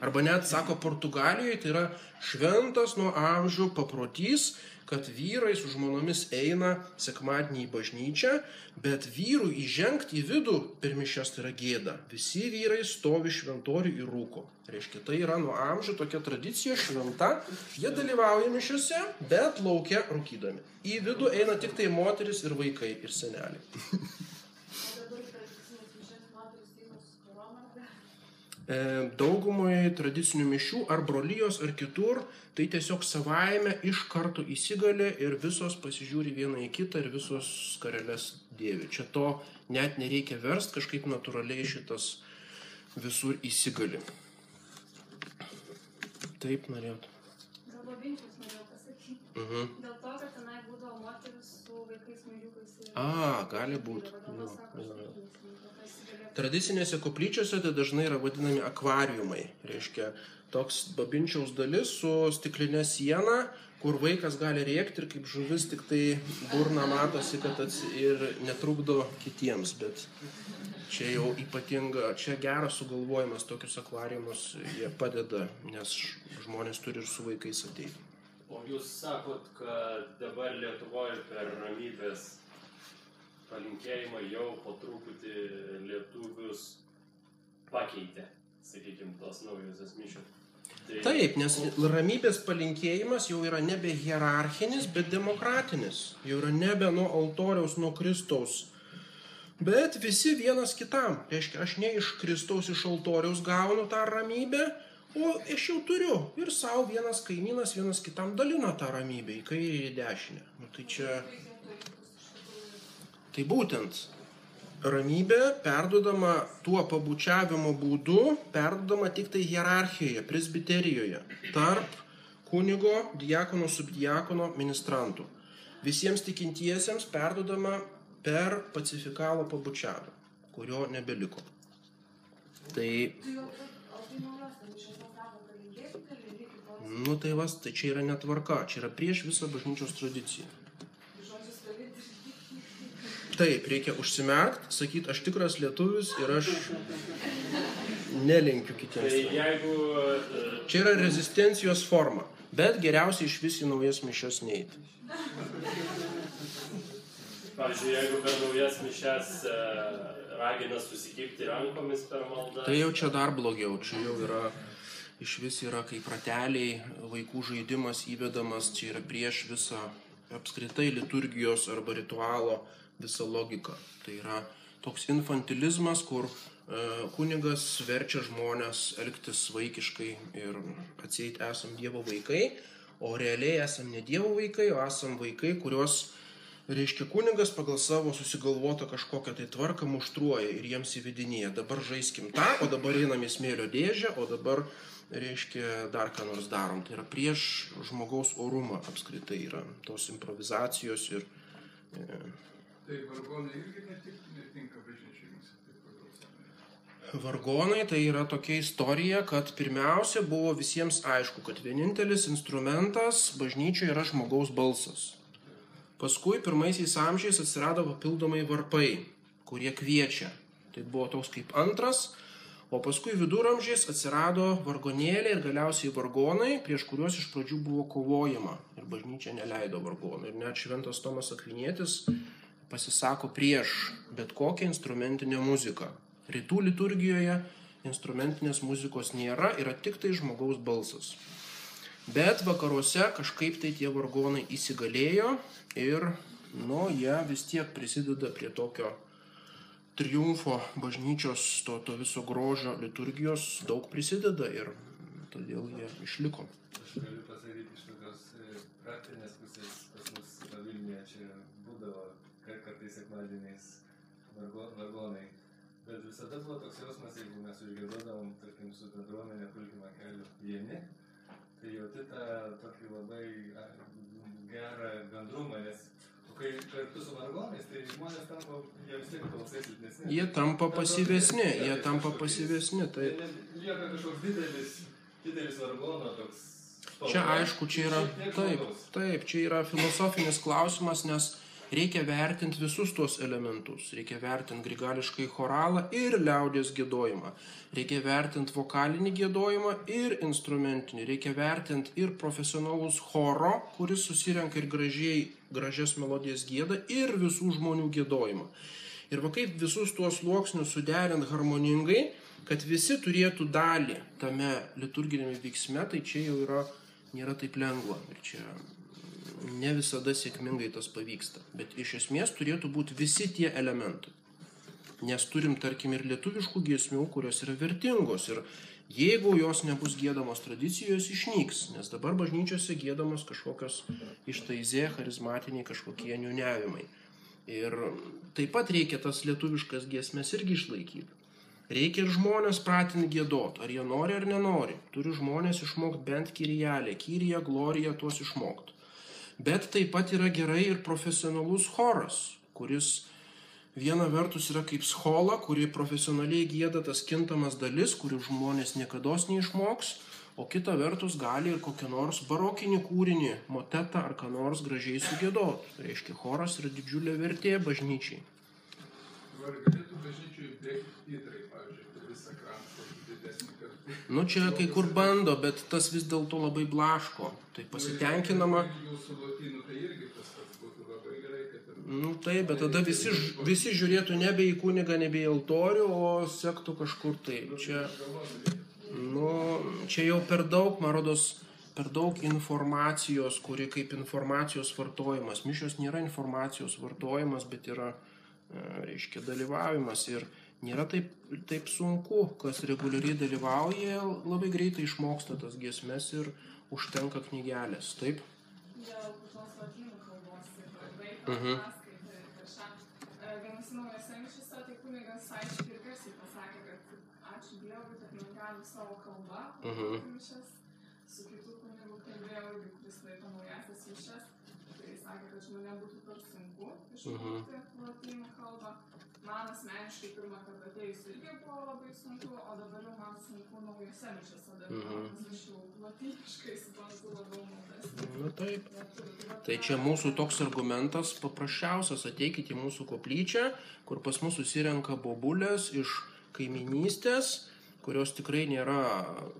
Arba net sako Portugalijoje, tai yra šventas nuo amžių paprotys, kad vyrai su žmonomis eina sekmadienį į bažnyčią, bet vyrų įžengti į vidų per mišęs tai yra gėda. Visi vyrai stovi šventorių ir rūko. Reiškia, tai yra nuo amžių tokia tradicija šventa, jie dalyvauja mišiuose, bet laukia rūkydami. Į vidų eina tik tai moteris ir vaikai ir seneliai. Daugumoje tradicinių mišių ar brolyjos ar kitur tai tiesiog savaime iš karto įsigali ir visos pasižiūri vieną į kitą ir visos karelės dėvi. Čia to net nereikia verst, kažkaip natūraliai šitas visur įsigali. Taip norėt. Dėl babinčius norėjau pasakyti. Mhm. Dėl to, kad tenai būdavo moteris su vaikais mažiukais. ir- A, gali būt. Ir vadovas Tradicinėse koplyčiose tai dažnai yra vadinami akvariumai. Reiškia, toks babinčiaus dalis su stiklinė siena, kur vaikas gali rėkti ir kaip žuvis tik tai burna matosi, kad ats... ir netrukdo kitiems. Bet čia jau ypatinga, čia geras sugalvojimas, tokius akvariumus jie padeda, nes žmonės turi ir su vaikais ateiti. O jūs sakot, kad dabar Lietuvoje per ramybės palinkėjimą jau po truputį lietuvius pakeitė, sakykime, tos naujosios mišios. Tai Taip, nes ramybės palinkėjimas jau yra nebe hierarchinis, bet demokratinis. Jau yra nebe nuo altoriaus, nuo Kristaus. Bet visi vienas kitam. Reiškia, aš ne iš Kristaus, iš altoriaus gaunu tą ramybę, o aš jau turiu. Ir savo vienas kaimynas vienas kitam dalina tą ramybę į kairę ir į dešinę. Nu, tai čia tikrųjų. Tai būtent ramybė perdodama tuo pabučiavimo būdu, perdodama tik tai hierarchijoje, presbiterijoje, tarp kunigo, diakono, subdiakono, ministrantų. Visiems tikintiesiems perdodama per pacifikalo pabučiavimą, kurio nebeliko. Tai, nu tai vas, tai čia yra netvarka, čia yra prieš visą bažnyčios tradiciją. Taip, reikia užsimerkti, sakyti, aš tikras lietuvis ir aš nelinkiu Tai kitiems. jeigu e, Čia yra rezistencijos forma, bet geriausia iš vis į naujas mišes neiti. Pavyzdžiui, jeigu per naujas mišes e, ragina susikipti rankomis per maldą. Tai jau čia dar blogiau, čia jau yra, iš vis yra kaip rateliai, vaikų žaidimas įvedamas, čia yra prieš visą apskritai liturgijos arba ritualo visą logiką. Tai yra toks infantilizmas, kur e, kunigas verčia žmonės elgtis vaikiškai ir atseit esam Dievo vaikai, o realiai esam ne Dievo vaikai, o esam vaikai, kuriuos Reiškia, kunigas pagal savo susigalvotą kažkokią tai tvarką muštruoja ir jiems įvedinėja. Dabar žaiskim tą, o dabar einam į smėlio dėžę, o dabar, reiškia, dar ką nors darom. Tai yra prieš žmogaus orumą apskritai yra tos improvizacijos ir... E, Tai vargonai irgi netik, netinka bažnyčiai mūsų. Vargonai tai yra tokia istorija, kad pirmiausia buvo visiems aišku, kad vienintelis instrumentas bažnyčioje yra žmogaus balsas. Paskui pirmaisiais amžiais atsirado papildomai varpai, kurie kviečia. Tai buvo toks kaip antras, o paskui viduramžiais atsirado vargonėliai ir galiausiai vargonai, prieš kuriuos iš pradžių buvo kovojama ir bažnyčia neleido vargonų. Ir net šventas Tomas Akvinėtis pasisako prieš bet kokią instrumentinę muziką. Rytų liturgijoje instrumentinės muzikos nėra, yra tik tai žmogaus balsas. Bet vakaruose kažkaip tai tie vargonai įsigalėjo ir, nu, jie vis tiek prisideda prie tokio triumfo bažnyčios, to, to viso grožio liturgijos, daug prisideda ir todėl jie išliko. Aš galiu pasakyti iš tokios e, praktinės pusės, pas mus Vilniuje čia kartais sekmadieniais vargo- vargonai. Bet visada buvo toks jausmas, jeigu mes užgėdodavom, tarkim, su bendruomenė pulkimą kelių vieni, tai jauti tą tokį labai gerą bendrumą, nes kai kartu su vargonais, tai žmonės tampa, jie vis tiek balsai silpnesni. Jie tampa pasyvesni, jie tampa pasyvesni. Tai lieka kažkoks didelis, didelis vargono toks. čia aišku, čia yra taip, taip, čia yra filosofinis klausimas, nes reikia vertinti visus tuos elementus. Reikia vertinti grigališkai choralą ir liaudės gėdojimą. Reikia vertinti vokalinį gėdojimą ir instrumentinį. Reikia vertinti ir profesionalus choro, kuris susirenka ir gražiai, gražias melodijas gėda, ir visų žmonių gėdojimą. Ir va kaip visus tuos sluoksnius suderinti harmoningai, kad visi turėtų dalį tame liturginėme veiksme, tai čia jau yra, nėra taip lengva. Ir čia ne visada sėkmingai tas pavyksta. Bet iš esmės turėtų būti visi tie elementai. Nes turim, tarkim, ir lietuviškų giesmių, kurios yra vertingos. Ir jeigu jos nebus gėdamos tradicijos, išnyks. Nes dabar bažnyčiose gėdamos kažkokios ištaizė, charizmatiniai kažkokie niuniavimai. Ir taip pat reikia tas lietuviškas giesmės irgi išlaikyti. Reikia ir žmonės pratinti gėdot, ar jie nori ar nenori. Turi žmonės išmokti bent kyrielę, kyriją, gloriją tuos išmokti. Bet taip pat yra gerai ir profesionalus choras, kuris viena vertus yra kaip skola, kuri profesionaliai gėda tas kintamas dalis, kurių žmonės niekada neišmoks, o kita vertus gali ir kokią nors barokinį kūrinį, motetą ar ką nors gražiai sugėdot. Tai reiškia, choras yra didžiulė vertė bažnyčiai. Ar galėtų bažnyčiai bėgti titrai, pavyzdžiui, per visą krantą, kokį didesnį kartą? Nu čia kai kur bando, bet tas vis dėlto labai blaško. Tai pasitenkinama. Tai. Nu taip, bet tada visi, visi žiūrėtų nebe į kunigą, nebe į altorių, o sektų kažkur taip. Čia, nu, čia jau per daug, man rodos, per daug informacijos, kuri kaip informacijos vartojimas. Mišios nėra informacijos vartojimas, bet yra, e, reiškia, dalyvavimas. Ir nėra taip, taip sunku, kas reguliariai dalyvauja, labai greitai išmoksta tas giesmes ir užtenka knygelės. Taip? Dėl tos lotynų kalbos ir vaiko Mhm. paskaitai ir kažką. E, kunigas aiškiai ir garsiai pasakė, kad ačiū Dievui, kad mes galim savo kalbą Mhm. laikyti mišias. Su kitu kunigu kalbėjau, irgi, kuris laiko naujasias mišias. Tai sakė, kad žmonėm būtų per sunku išmokti lotynų kalbą. Man asmeniškai pirmą kartą atėjus irgi buvo labai sunku, o dabar jau man sunku naujose mišiose dalyvauti, nes aš jau lotyniškai suprantu labiau maldas. Na taip. Tai čia mūsų toks argumentas paprasčiausias. Ateikite į mūsų koplyčią, kur pas mus susirenka bobulės iš kaiminystės, kurios tikrai nėra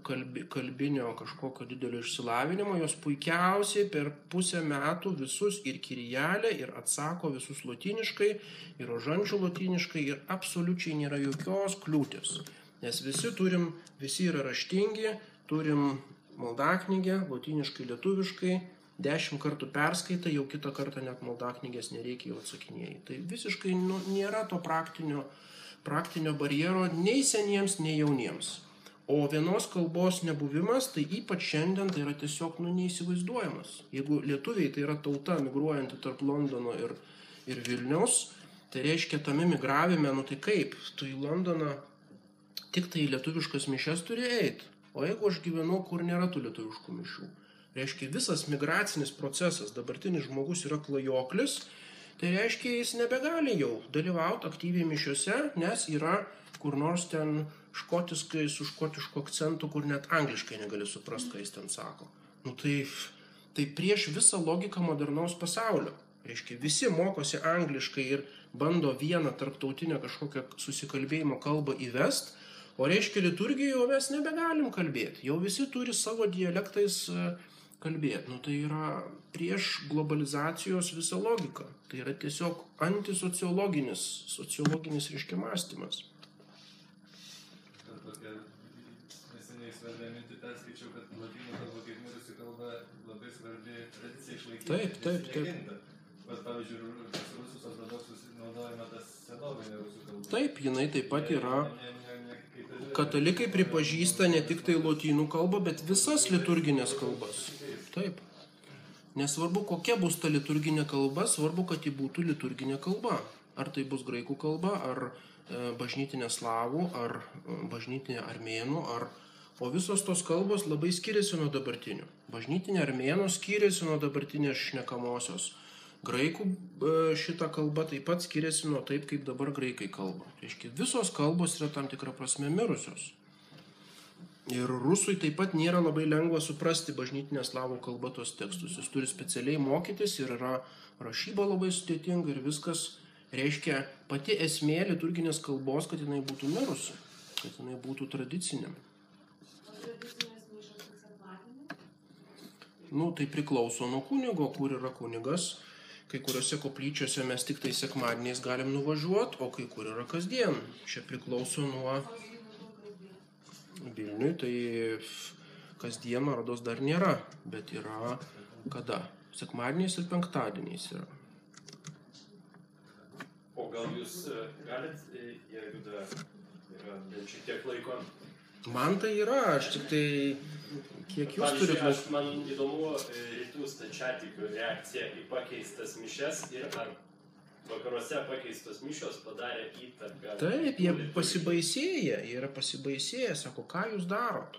kalbi, kalbinio kažkokio didelio išsilavinimo, jos puikiausiai per pusę metų visus ir kirijalę, ir atsako visus latiniškai, ir rožančių latiniškai, ir absoliučiai nėra jokios kliūtis. Nes visi turim, visi yra raštingi, turim maldaknygę, latiniškai, lietuviškai, dešimt kartų perskaitai, jau kitą kartą net maldaknygės nereikia jau atsakinėjai. Tai visiškai nu, nėra to praktinio, praktinio barjero nei seniems, nei jauniems. O vienos kalbos nebuvimas, tai ypač šiandien tai yra tiesiog nu, neįsivaizduojamas. Jeigu lietuviai tai yra tauta migruojanti tarp Londono ir, ir Vilniaus, tai reiškia tame migravime, nu tai kaip, tu į Londoną tik tai lietuviškas mišes turi eiti. O jeigu aš gyvenu, kur nėra tų lietuviškų mišių, reiškia visas migracinis procesas, dabartinis žmogus yra klajoklis, tai reiškia jis nebegali jau dalyvauti aktyviai mišiuose, nes yra kur nors ten škotiskai su škotišku akcentu, kur net angliškai negali suprasti, ką jis ten sako. Nu tai, tai prieš visą logiką modernaus pasaulio. Reiškia, visi mokosi angliškai ir bando vieną tarptautinę kažkokią susikalbėjimo kalbą įvest, o reiškia liturgijoje mes nebegalim kalbėti. Jau visi turi savo dialektais e, kalbėti. Nu, tai yra prieš globalizacijos visą logiką. Tai yra tiesiog antisociologinis, sociologinis reiškia mąstymas. Neseniai svarbią mintį perskaičiau, kad lotynų kalba kaip mirusi kalba labai svarbi tradicija išlaikyti. Taip, taip, taip. Pas pavyzdžiui, rusus ortodoksus naudojama tas senovinė rusų kalba. Taip, jinai taip pat yra. Katalikai pripažįsta ne tik tai lotynų kalbą, bet visas liturginės kalbas. Taip. Nesvarbu, kokia bus ta liturginė kalba, svarbu, kad ji būtų liturginė kalba. Ar tai bus graikų kalba, ar e, bažnytinė slavų, ar e, bažnytinė armėnų, ar... O visos tos kalbos labai skiriasi nuo dabartinių. Bažnytinė armėnų skiriasi nuo dabartinės šnekamosios. Graikų e, šita kalba taip pat skiriasi nuo taip, kaip dabar graikai kalba. Reiškia, visos kalbos yra tam tikra prasme mirusios. Ir rusui taip pat nėra labai lengva suprasti bažnytinę slavų kalbą tos tekstus. Jis turi specialiai mokytis ir yra rašyba labai sudėtinga ir viskas reiškia pati esmė liturginės kalbos, kad jinai būtų mirusi, kad jinai būtų tradicinė. Nu, tai priklauso nuo kunigo, kur yra kunigas. Kai kuriuose koplyčiose mes tik tai sekmadieniais galim nuvažiuoti, o kai kur yra kasdien. Čia priklauso nuo Vilniui, tai kasdien rodos dar nėra, bet yra kada? Sekmadieniais ir penktadieniais yra. O gal jūs e, galit, e, jeigu dar yra bent šiek tiek laiko. Man tai yra, aš tik tai, kiek jūs Pavyzdžiui, turite aš man įdomu e, rytų stačiatikių reakcija į pakeistas mišes ir ar vakaruose pakeistos mišos padarė įtaką. Taip, jie pasibaisėję, jie yra pasibaisėję, sako, ką jūs darot.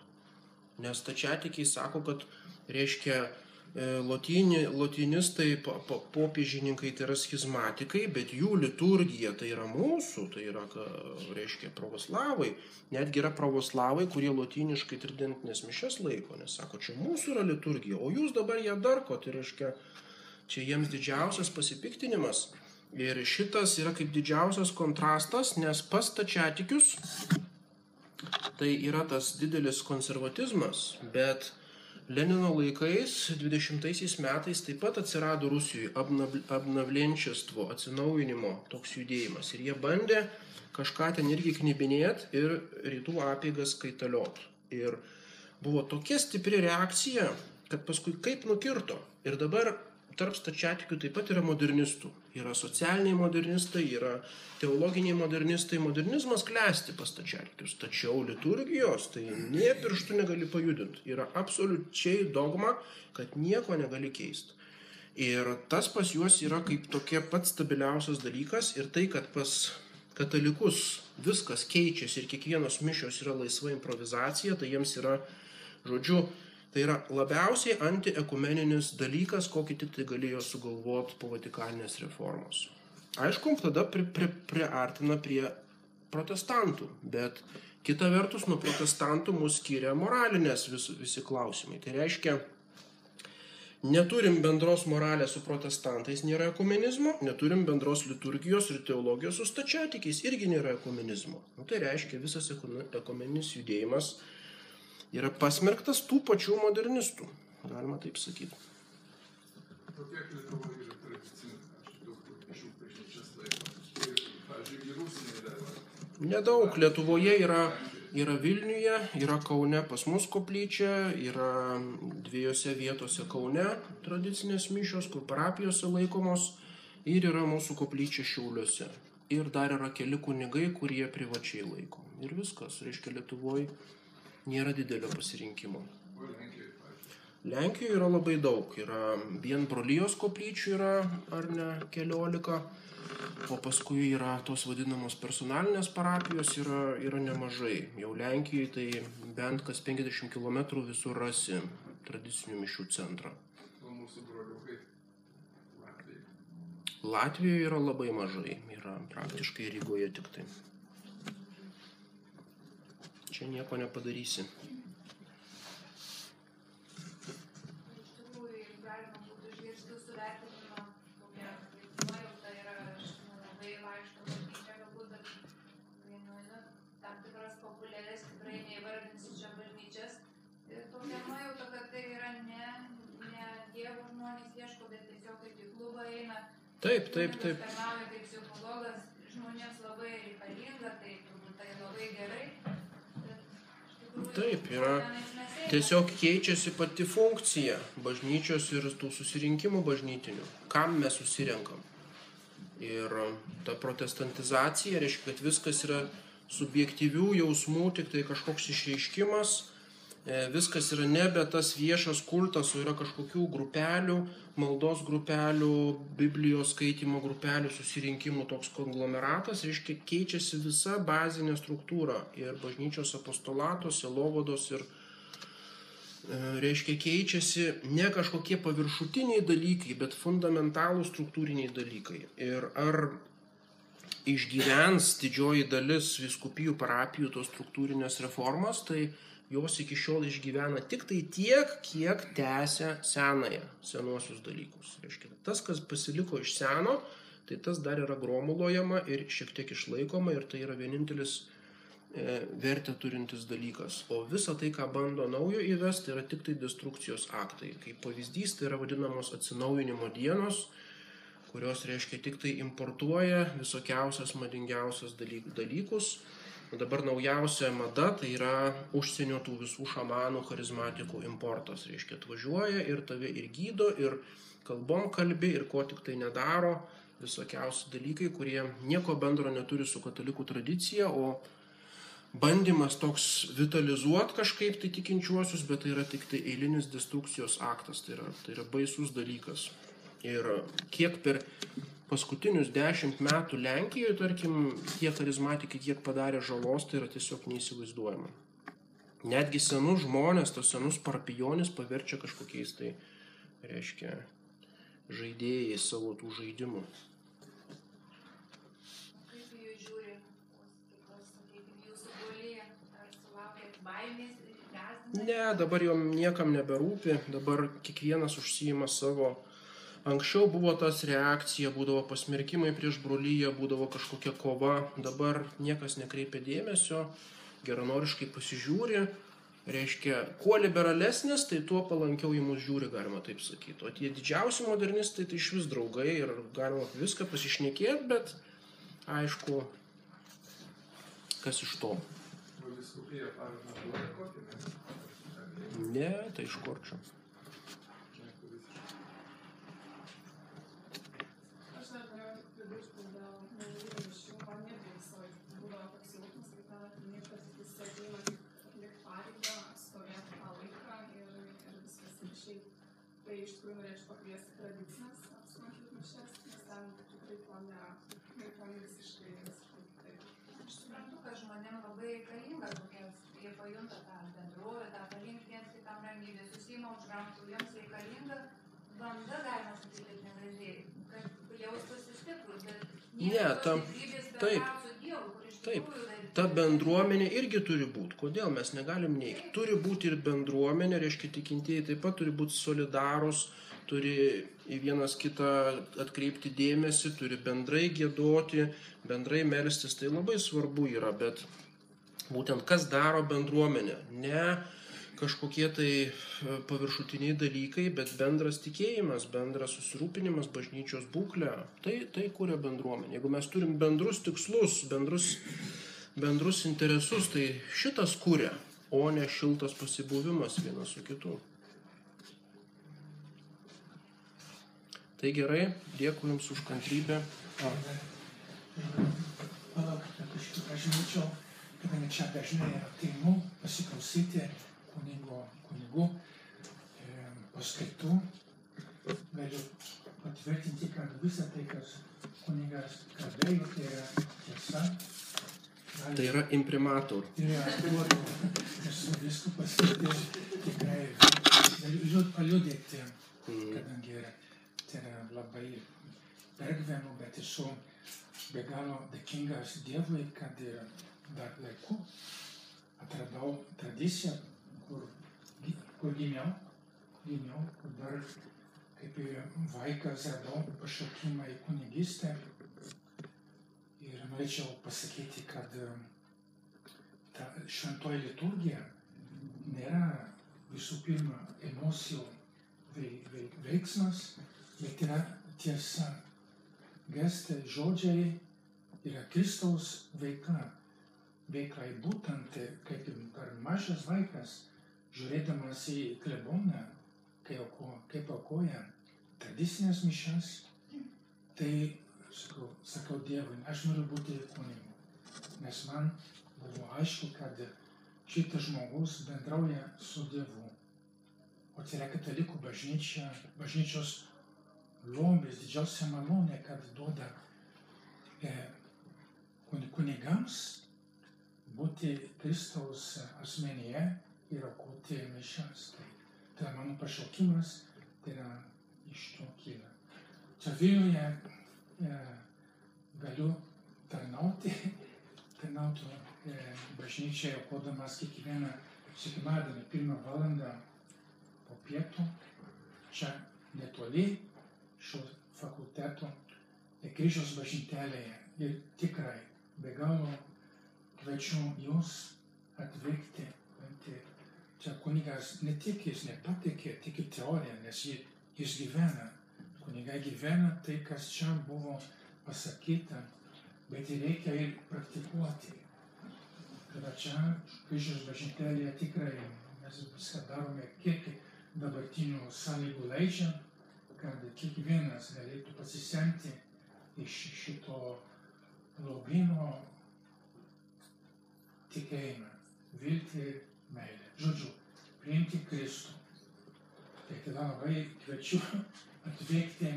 Nes tačiatikiai sako, kad reiškia e, lotini, lotinistai, po- po- popiežininkai tai yra schizmatikai, bet jų liturgija tai yra mūsų, tai yra, reiškia, pravoslavai. Netgi yra pravoslavai, kurie lotiniškai tridentinės mišes laiko, nes sako, čia mūsų yra liturgija, o jūs dabar ją darko, tai reiškia, čia jiems didžiausias pasipiktinimas. Ir šitas yra kaip didžiausias kontrastas, nes pas tačiatikius tai yra tas didelis konservatizmas, bet Lenino laikais, 20 metais taip pat atsirado Rusijoje abnavlenčiastvo, atsinaujinimo toks judėjimas. Ir jie bandė kažką ten irgi knibinėti ir rytų apėgas kaitaliot. Ir buvo tokia stipri reakcija, kad paskui kaip nukirto. Ir dabar tarp stačiatikių taip pat yra modernistų. Yra socialiniai modernistai, yra teologiniai modernistai. Modernizmas klesti pas stačiatikius. Tačiau liturgijos tai nie pirštų negali pajudinti. Yra absoliučiai dogma, kad nieko negali keisti. Ir tas pas juos yra kaip tokia pats stabiliausias dalykas ir tai, kad pas katalikus viskas keičiasi ir kiekvienos mišios yra laisva improvizacija, tai jiems yra, žodžiu, tai yra labiausiai antiekumeninis dalykas, kokį tik tai galėjo sugalvoti po Vatikaninės reformos. Aišku, tada pri, pri, priartina prie protestantų, bet kita vertus nuo protestantų mus skiria moralinės vis, visi klausimai. Tai reiškia, neturim bendros moralės su protestantais, nėra ekumenizmo, neturim bendros liturgijos ir teologijos su stačiatikiais, irgi nėra ekumenizmo. Nu, tai reiškia, visas ekumeninis judėjimas yra pasmerktas tų pačių modernistų, galima taip sakyti. Nedaug Lietuvoje yra, yra Vilniuje, yra Kaune pas mus koplyčia, yra dviejose vietose Kaune tradicinės mišios, kur parapijose laikomos ir yra mūsų koplyčia Šiauliuose. Ir dar yra keli kunigai, kurie privačiai laiko. Ir viskas, reiškia Lietuvoje nėra didelio pasirinkimo. Lenkijoje, yra labai daug. Yra vien brolyjos koplyčių yra, ar ne, keliolika. O paskui yra tos vadinamos personalinės parapijos yra, yra nemažai. Jau Lenkijoje tai bent kas 50 km visur rasi tradicinių mišių centrą. O mūsų broliukai Latvijai. Latvijoje yra labai mažai. Yra praktiškai Rygoje tik tai. Čia nieko nepadarysi. Iš tikrųjų, jeigu Taip, yra. Tiesiog keičiasi pati funkcija bažnyčios ir tų susirinkimų bažnytinių. Kam mes susirenkam? Ir ta protestantizacija reiškia, kad viskas yra subjektyvių jausmų, tik tai kažkoks išreiškimas, e, viskas yra nebe tas viešas kultas, o yra kažkokių grupelių, maldos grupelių, Biblijos skaitimo grupelių, susirinkimų toks konglomeratas, reiškia, keičiasi visa bazinė struktūra ir bažnyčios apostolatos, selovados ir E, reiškia keičiasi ne kažkokie paviršutiniai dalykai, bet fundamentalūs struktūriniai dalykai. Ir ar išgyvens didžioji dalis viskupijų parapijų tos struktūrinės reformas, tai jos iki šiol išgyvena tik tai tiek, kiek tęsia senąją, senuosius dalykus. Reiškia, tas, kas pasiliko iš seno, tai tas dar yra gromuluojama ir šiek tiek išlaikoma ir tai yra vienintelis e, vertę turintis dalykas. O visa tai, ką bando naujo įvesti, yra tik tai destrukcijos aktai. Kaip pavyzdys, tai yra vadinamos atsinaujinimo dienos, kurios reiškia tik tai importuoja visokiausias madingiausias dalyk- dalykus. Dabar naujausia mada tai yra užsienio tų visų šamanų charizmatikų importas. Reiškia, atvažiuoja ir tave ir gydo, ir kalbom kalbi, ir ko tik tai nedaro. Visokiausi dalykai, kurie nieko bendro neturi su katalikų tradicija, o bandymas toks vitalizuoti kažkaip tai tikinčiuosius, bet tai yra tik tai eilinis destrukcijos aktas, tai yra, tai yra baisus dalykas. Ir kiek per paskutinius dešimt metų Lenkijoje, tarkim, tie charizmatikai kiek padarė žalos, tai yra tiesiog neįsivaizduojama. Netgi senus žmonės, tos senus parapijonis paverčia kažkokiais tai, reiškia, žaidėjais savo tų žaidimų. Ne, dabar jom niekam neberūpi, dabar kiekvienas užsijima savo. Anksčiau buvo tas reakcija, būdavo pasmerkimai prieš brolyje, būdavo kažkokia kova, dabar niekas nekreipia dėmesio, geranoriškai pasižiūri. Reiškia, kuo liberalesnis, tai tuo palankiau į mus žiūri, galima taip sakyti. O tie didžiausi modernistai tai iš vis draugai ir galima viską pasišnekėti, bet aišku, kas iš to. Ne? Tai iš kur čia. Aš dar norėjau tik pridurti dėl naujų ryšių, man irgi visą laiką būdavo toks jausmas, kai ten ateini, kad jis ateina tik atlikti pareigą, stovėti tą laiką ir, ir viskas ir šiaip. Tai iš tikrųjų norėčiau pakviesti tradicinės apsilankyti mišes, nes ten tikrai to nėra. Ir ten visiškai, visiškai kitaip. žmonėm labai reikalinga tokia, jie pajunta tą bendrovę, tą palinkti viens kitam ramybę, susima už rankų, jiems reikalinga banda, galima sakyti, negražiai, kad jaustųsi stiprus, bet Ne, tam- taip. Taip. Ta bendruomenė irgi turi būti. Kodėl mes negalim neigti? Turi būti ir bendruomenė, reiškia tikintieji taip pat turi būti solidarūs, turi į vienas kitą atkreipti dėmesį, turi bendrai gėdoti, bendrai melstis. Tai labai svarbu yra, bet būtent kas daro bendruomenę. Ne kažkokie tai e, paviršutiniai dalykai, bet bendras tikėjimas, bendras susirūpinimas bažnyčios būklė. Tai, tai kuria bendruomenė. Jeigu mes turim bendrus tikslus, bendrus bendrus interesus, tai šitas kuria, o ne šiltas pasibuvimas vienas su kitu. Tai gerai, dėkui Jums už kantrybę. Palaukit, kad aš, norėčiau, kadangi čia dažnai ateinu pasiklausyti kunigo, kunigų e, paskaitų, galiu patvirtinti, kad visa tai, kas kunigas kalbėjo, tai yra tiesa. Tai yra duodu, esu viskupas, tai tikrai galiu paliudyti, Mm. kadangi tai yra labai pergyvenu, bet esu be galo dėkingas Dievui, kad ir dar laiku atradau tradiciją, kur, kur gimiau, gimiau, kur dar kaip ir vaikas radau pašaukimą į kunigystę. Ir norėčiau pasakyti, kad e, ta šventoji liturgija nėra visų pirma emocijų vei- vei- veiksmas, bet yra tiesa. Gestai, žodžiai yra Kristaus veikla. Veikla ir būtent kaip ir dar mažas vaikas, žiūrėdamas į kleboną, kai auko, kaip aukoja tradicinės mišas, tai sakau, sakau Dievui, aš noriu būti kunigu. Nes man buvo aišku, kad šitas žmogus bendrauja su Dievu. O tai yra katalikų bažnyčia, bažnyčios lobis, didžiausia malonė, kad duoda e, kun- kunigams būti Kristaus asmenyje ir aukoti mišas. Tai, tai yra mano pašaukimas, tai yra iš to kyla. Čia Vilniuje e, galiu tarnauti, tarnauti e, bažnyčiai, aukodamas kiekvieną sekmadienį pirmą valandą po pietų, čia netoli šio fakulteto, e, kryžiaus bažnytelėje. Ir tikrai be galo kviečiu jūs atvykti. Čia kunigas ne tik jis nepatikė, tik į teoriją, nes jis gyvena. Kunigai gyvena tai, kas čia buvo pasakyta, bet jį reikia ir praktikuoti. Kada čia kryžiaus bažnytelėje tikrai mes viską darome, kiek dabartinių sąlygų leidžia, kad kiekvienas galėtų pasisemti iš šito lobino tikėjimą, viltį meilę. Žodžiu, priimti Kristų. Tai tada labai kviečiu atvykti,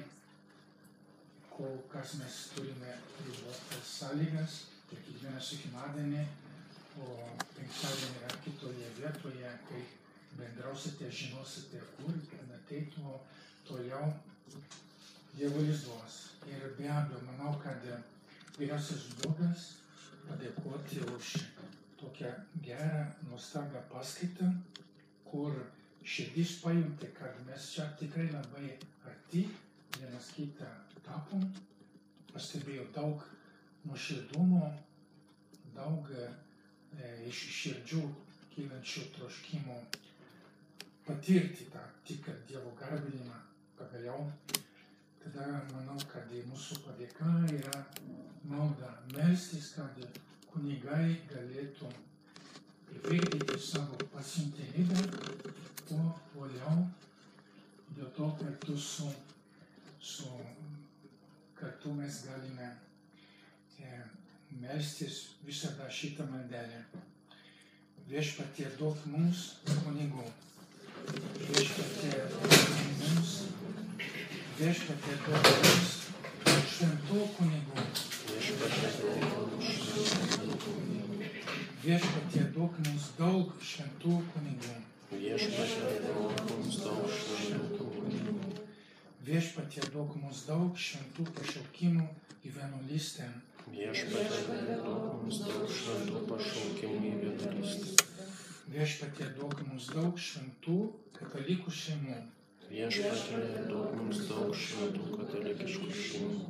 kol kas mes turime ribotas sąlygas, tai kiekvieną sekmadienį, o penktadienį yra kitoje vietoje, kai bendrausite, žinosite, kur, kad ateitų toliau Dievulis duos. Ir be abejo, manau, kad vyriausias būdas padėkoti už tokią gerą, nuostabią paskaitą, kur širdis pajunti, kad mes čia tikrai labai arti vienas kitą tapom. Pastebėjau daug nuoširdumo, daug e, iš širdžių kylančių troškimų patirti tą tikrą Dievo garbinimą pagaliau. Tada manau, kad mūsų padėka yra malda melstis, kad kunigai galėtų įvykdyti savo pasiuntinybę kuo uoliau, dėl to kartu su, su kartu mes galime e, melstis visada šitą maldelę. Viešpatie duok mums kunigų. Viešpatie duok mums, viešpatie duok mums šventų kunigų. Viešpatie duok mums daug šventų kunigų. Viešpatie duok mums daug šventų kunigų. Viešpatie duok mums daug šventų pašaukimų į vienuolystę. Viešpatie duok mums daug šventų pašaukimų į vienuolystę. Viešpatie duok mums daug šventų katalikų šeimų. Viešpatie duok mums daug šventų katalikiškų šeimų.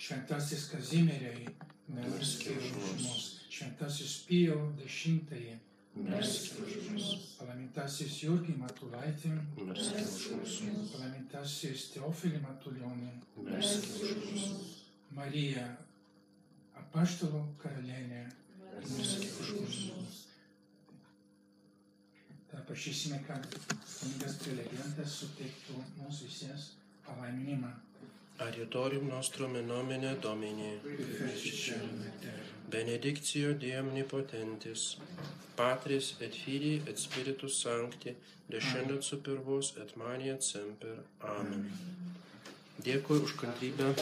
Šventasis Kazimierai, melskė už mus. Šventasis Pijo dešimtąjį, Мерски ушмус. Паламентасис е Юрги Матулайте. Мерски ушмус. Паламентасис е Теофили Матулионе. Мерски ушмус. Мария, апоштолу Каролине. Мерски ушмус. Та пашисиме как книgas prelegentas su tekstu mūsų visiems palaiminimą. Aritorium nostrum in nomine Domini. Felicitione te. Dei omnipotentis, Patris et Filii et Spiritus Sancti, descendat super vos et mania semper. Amen. Dėkui už kantrybę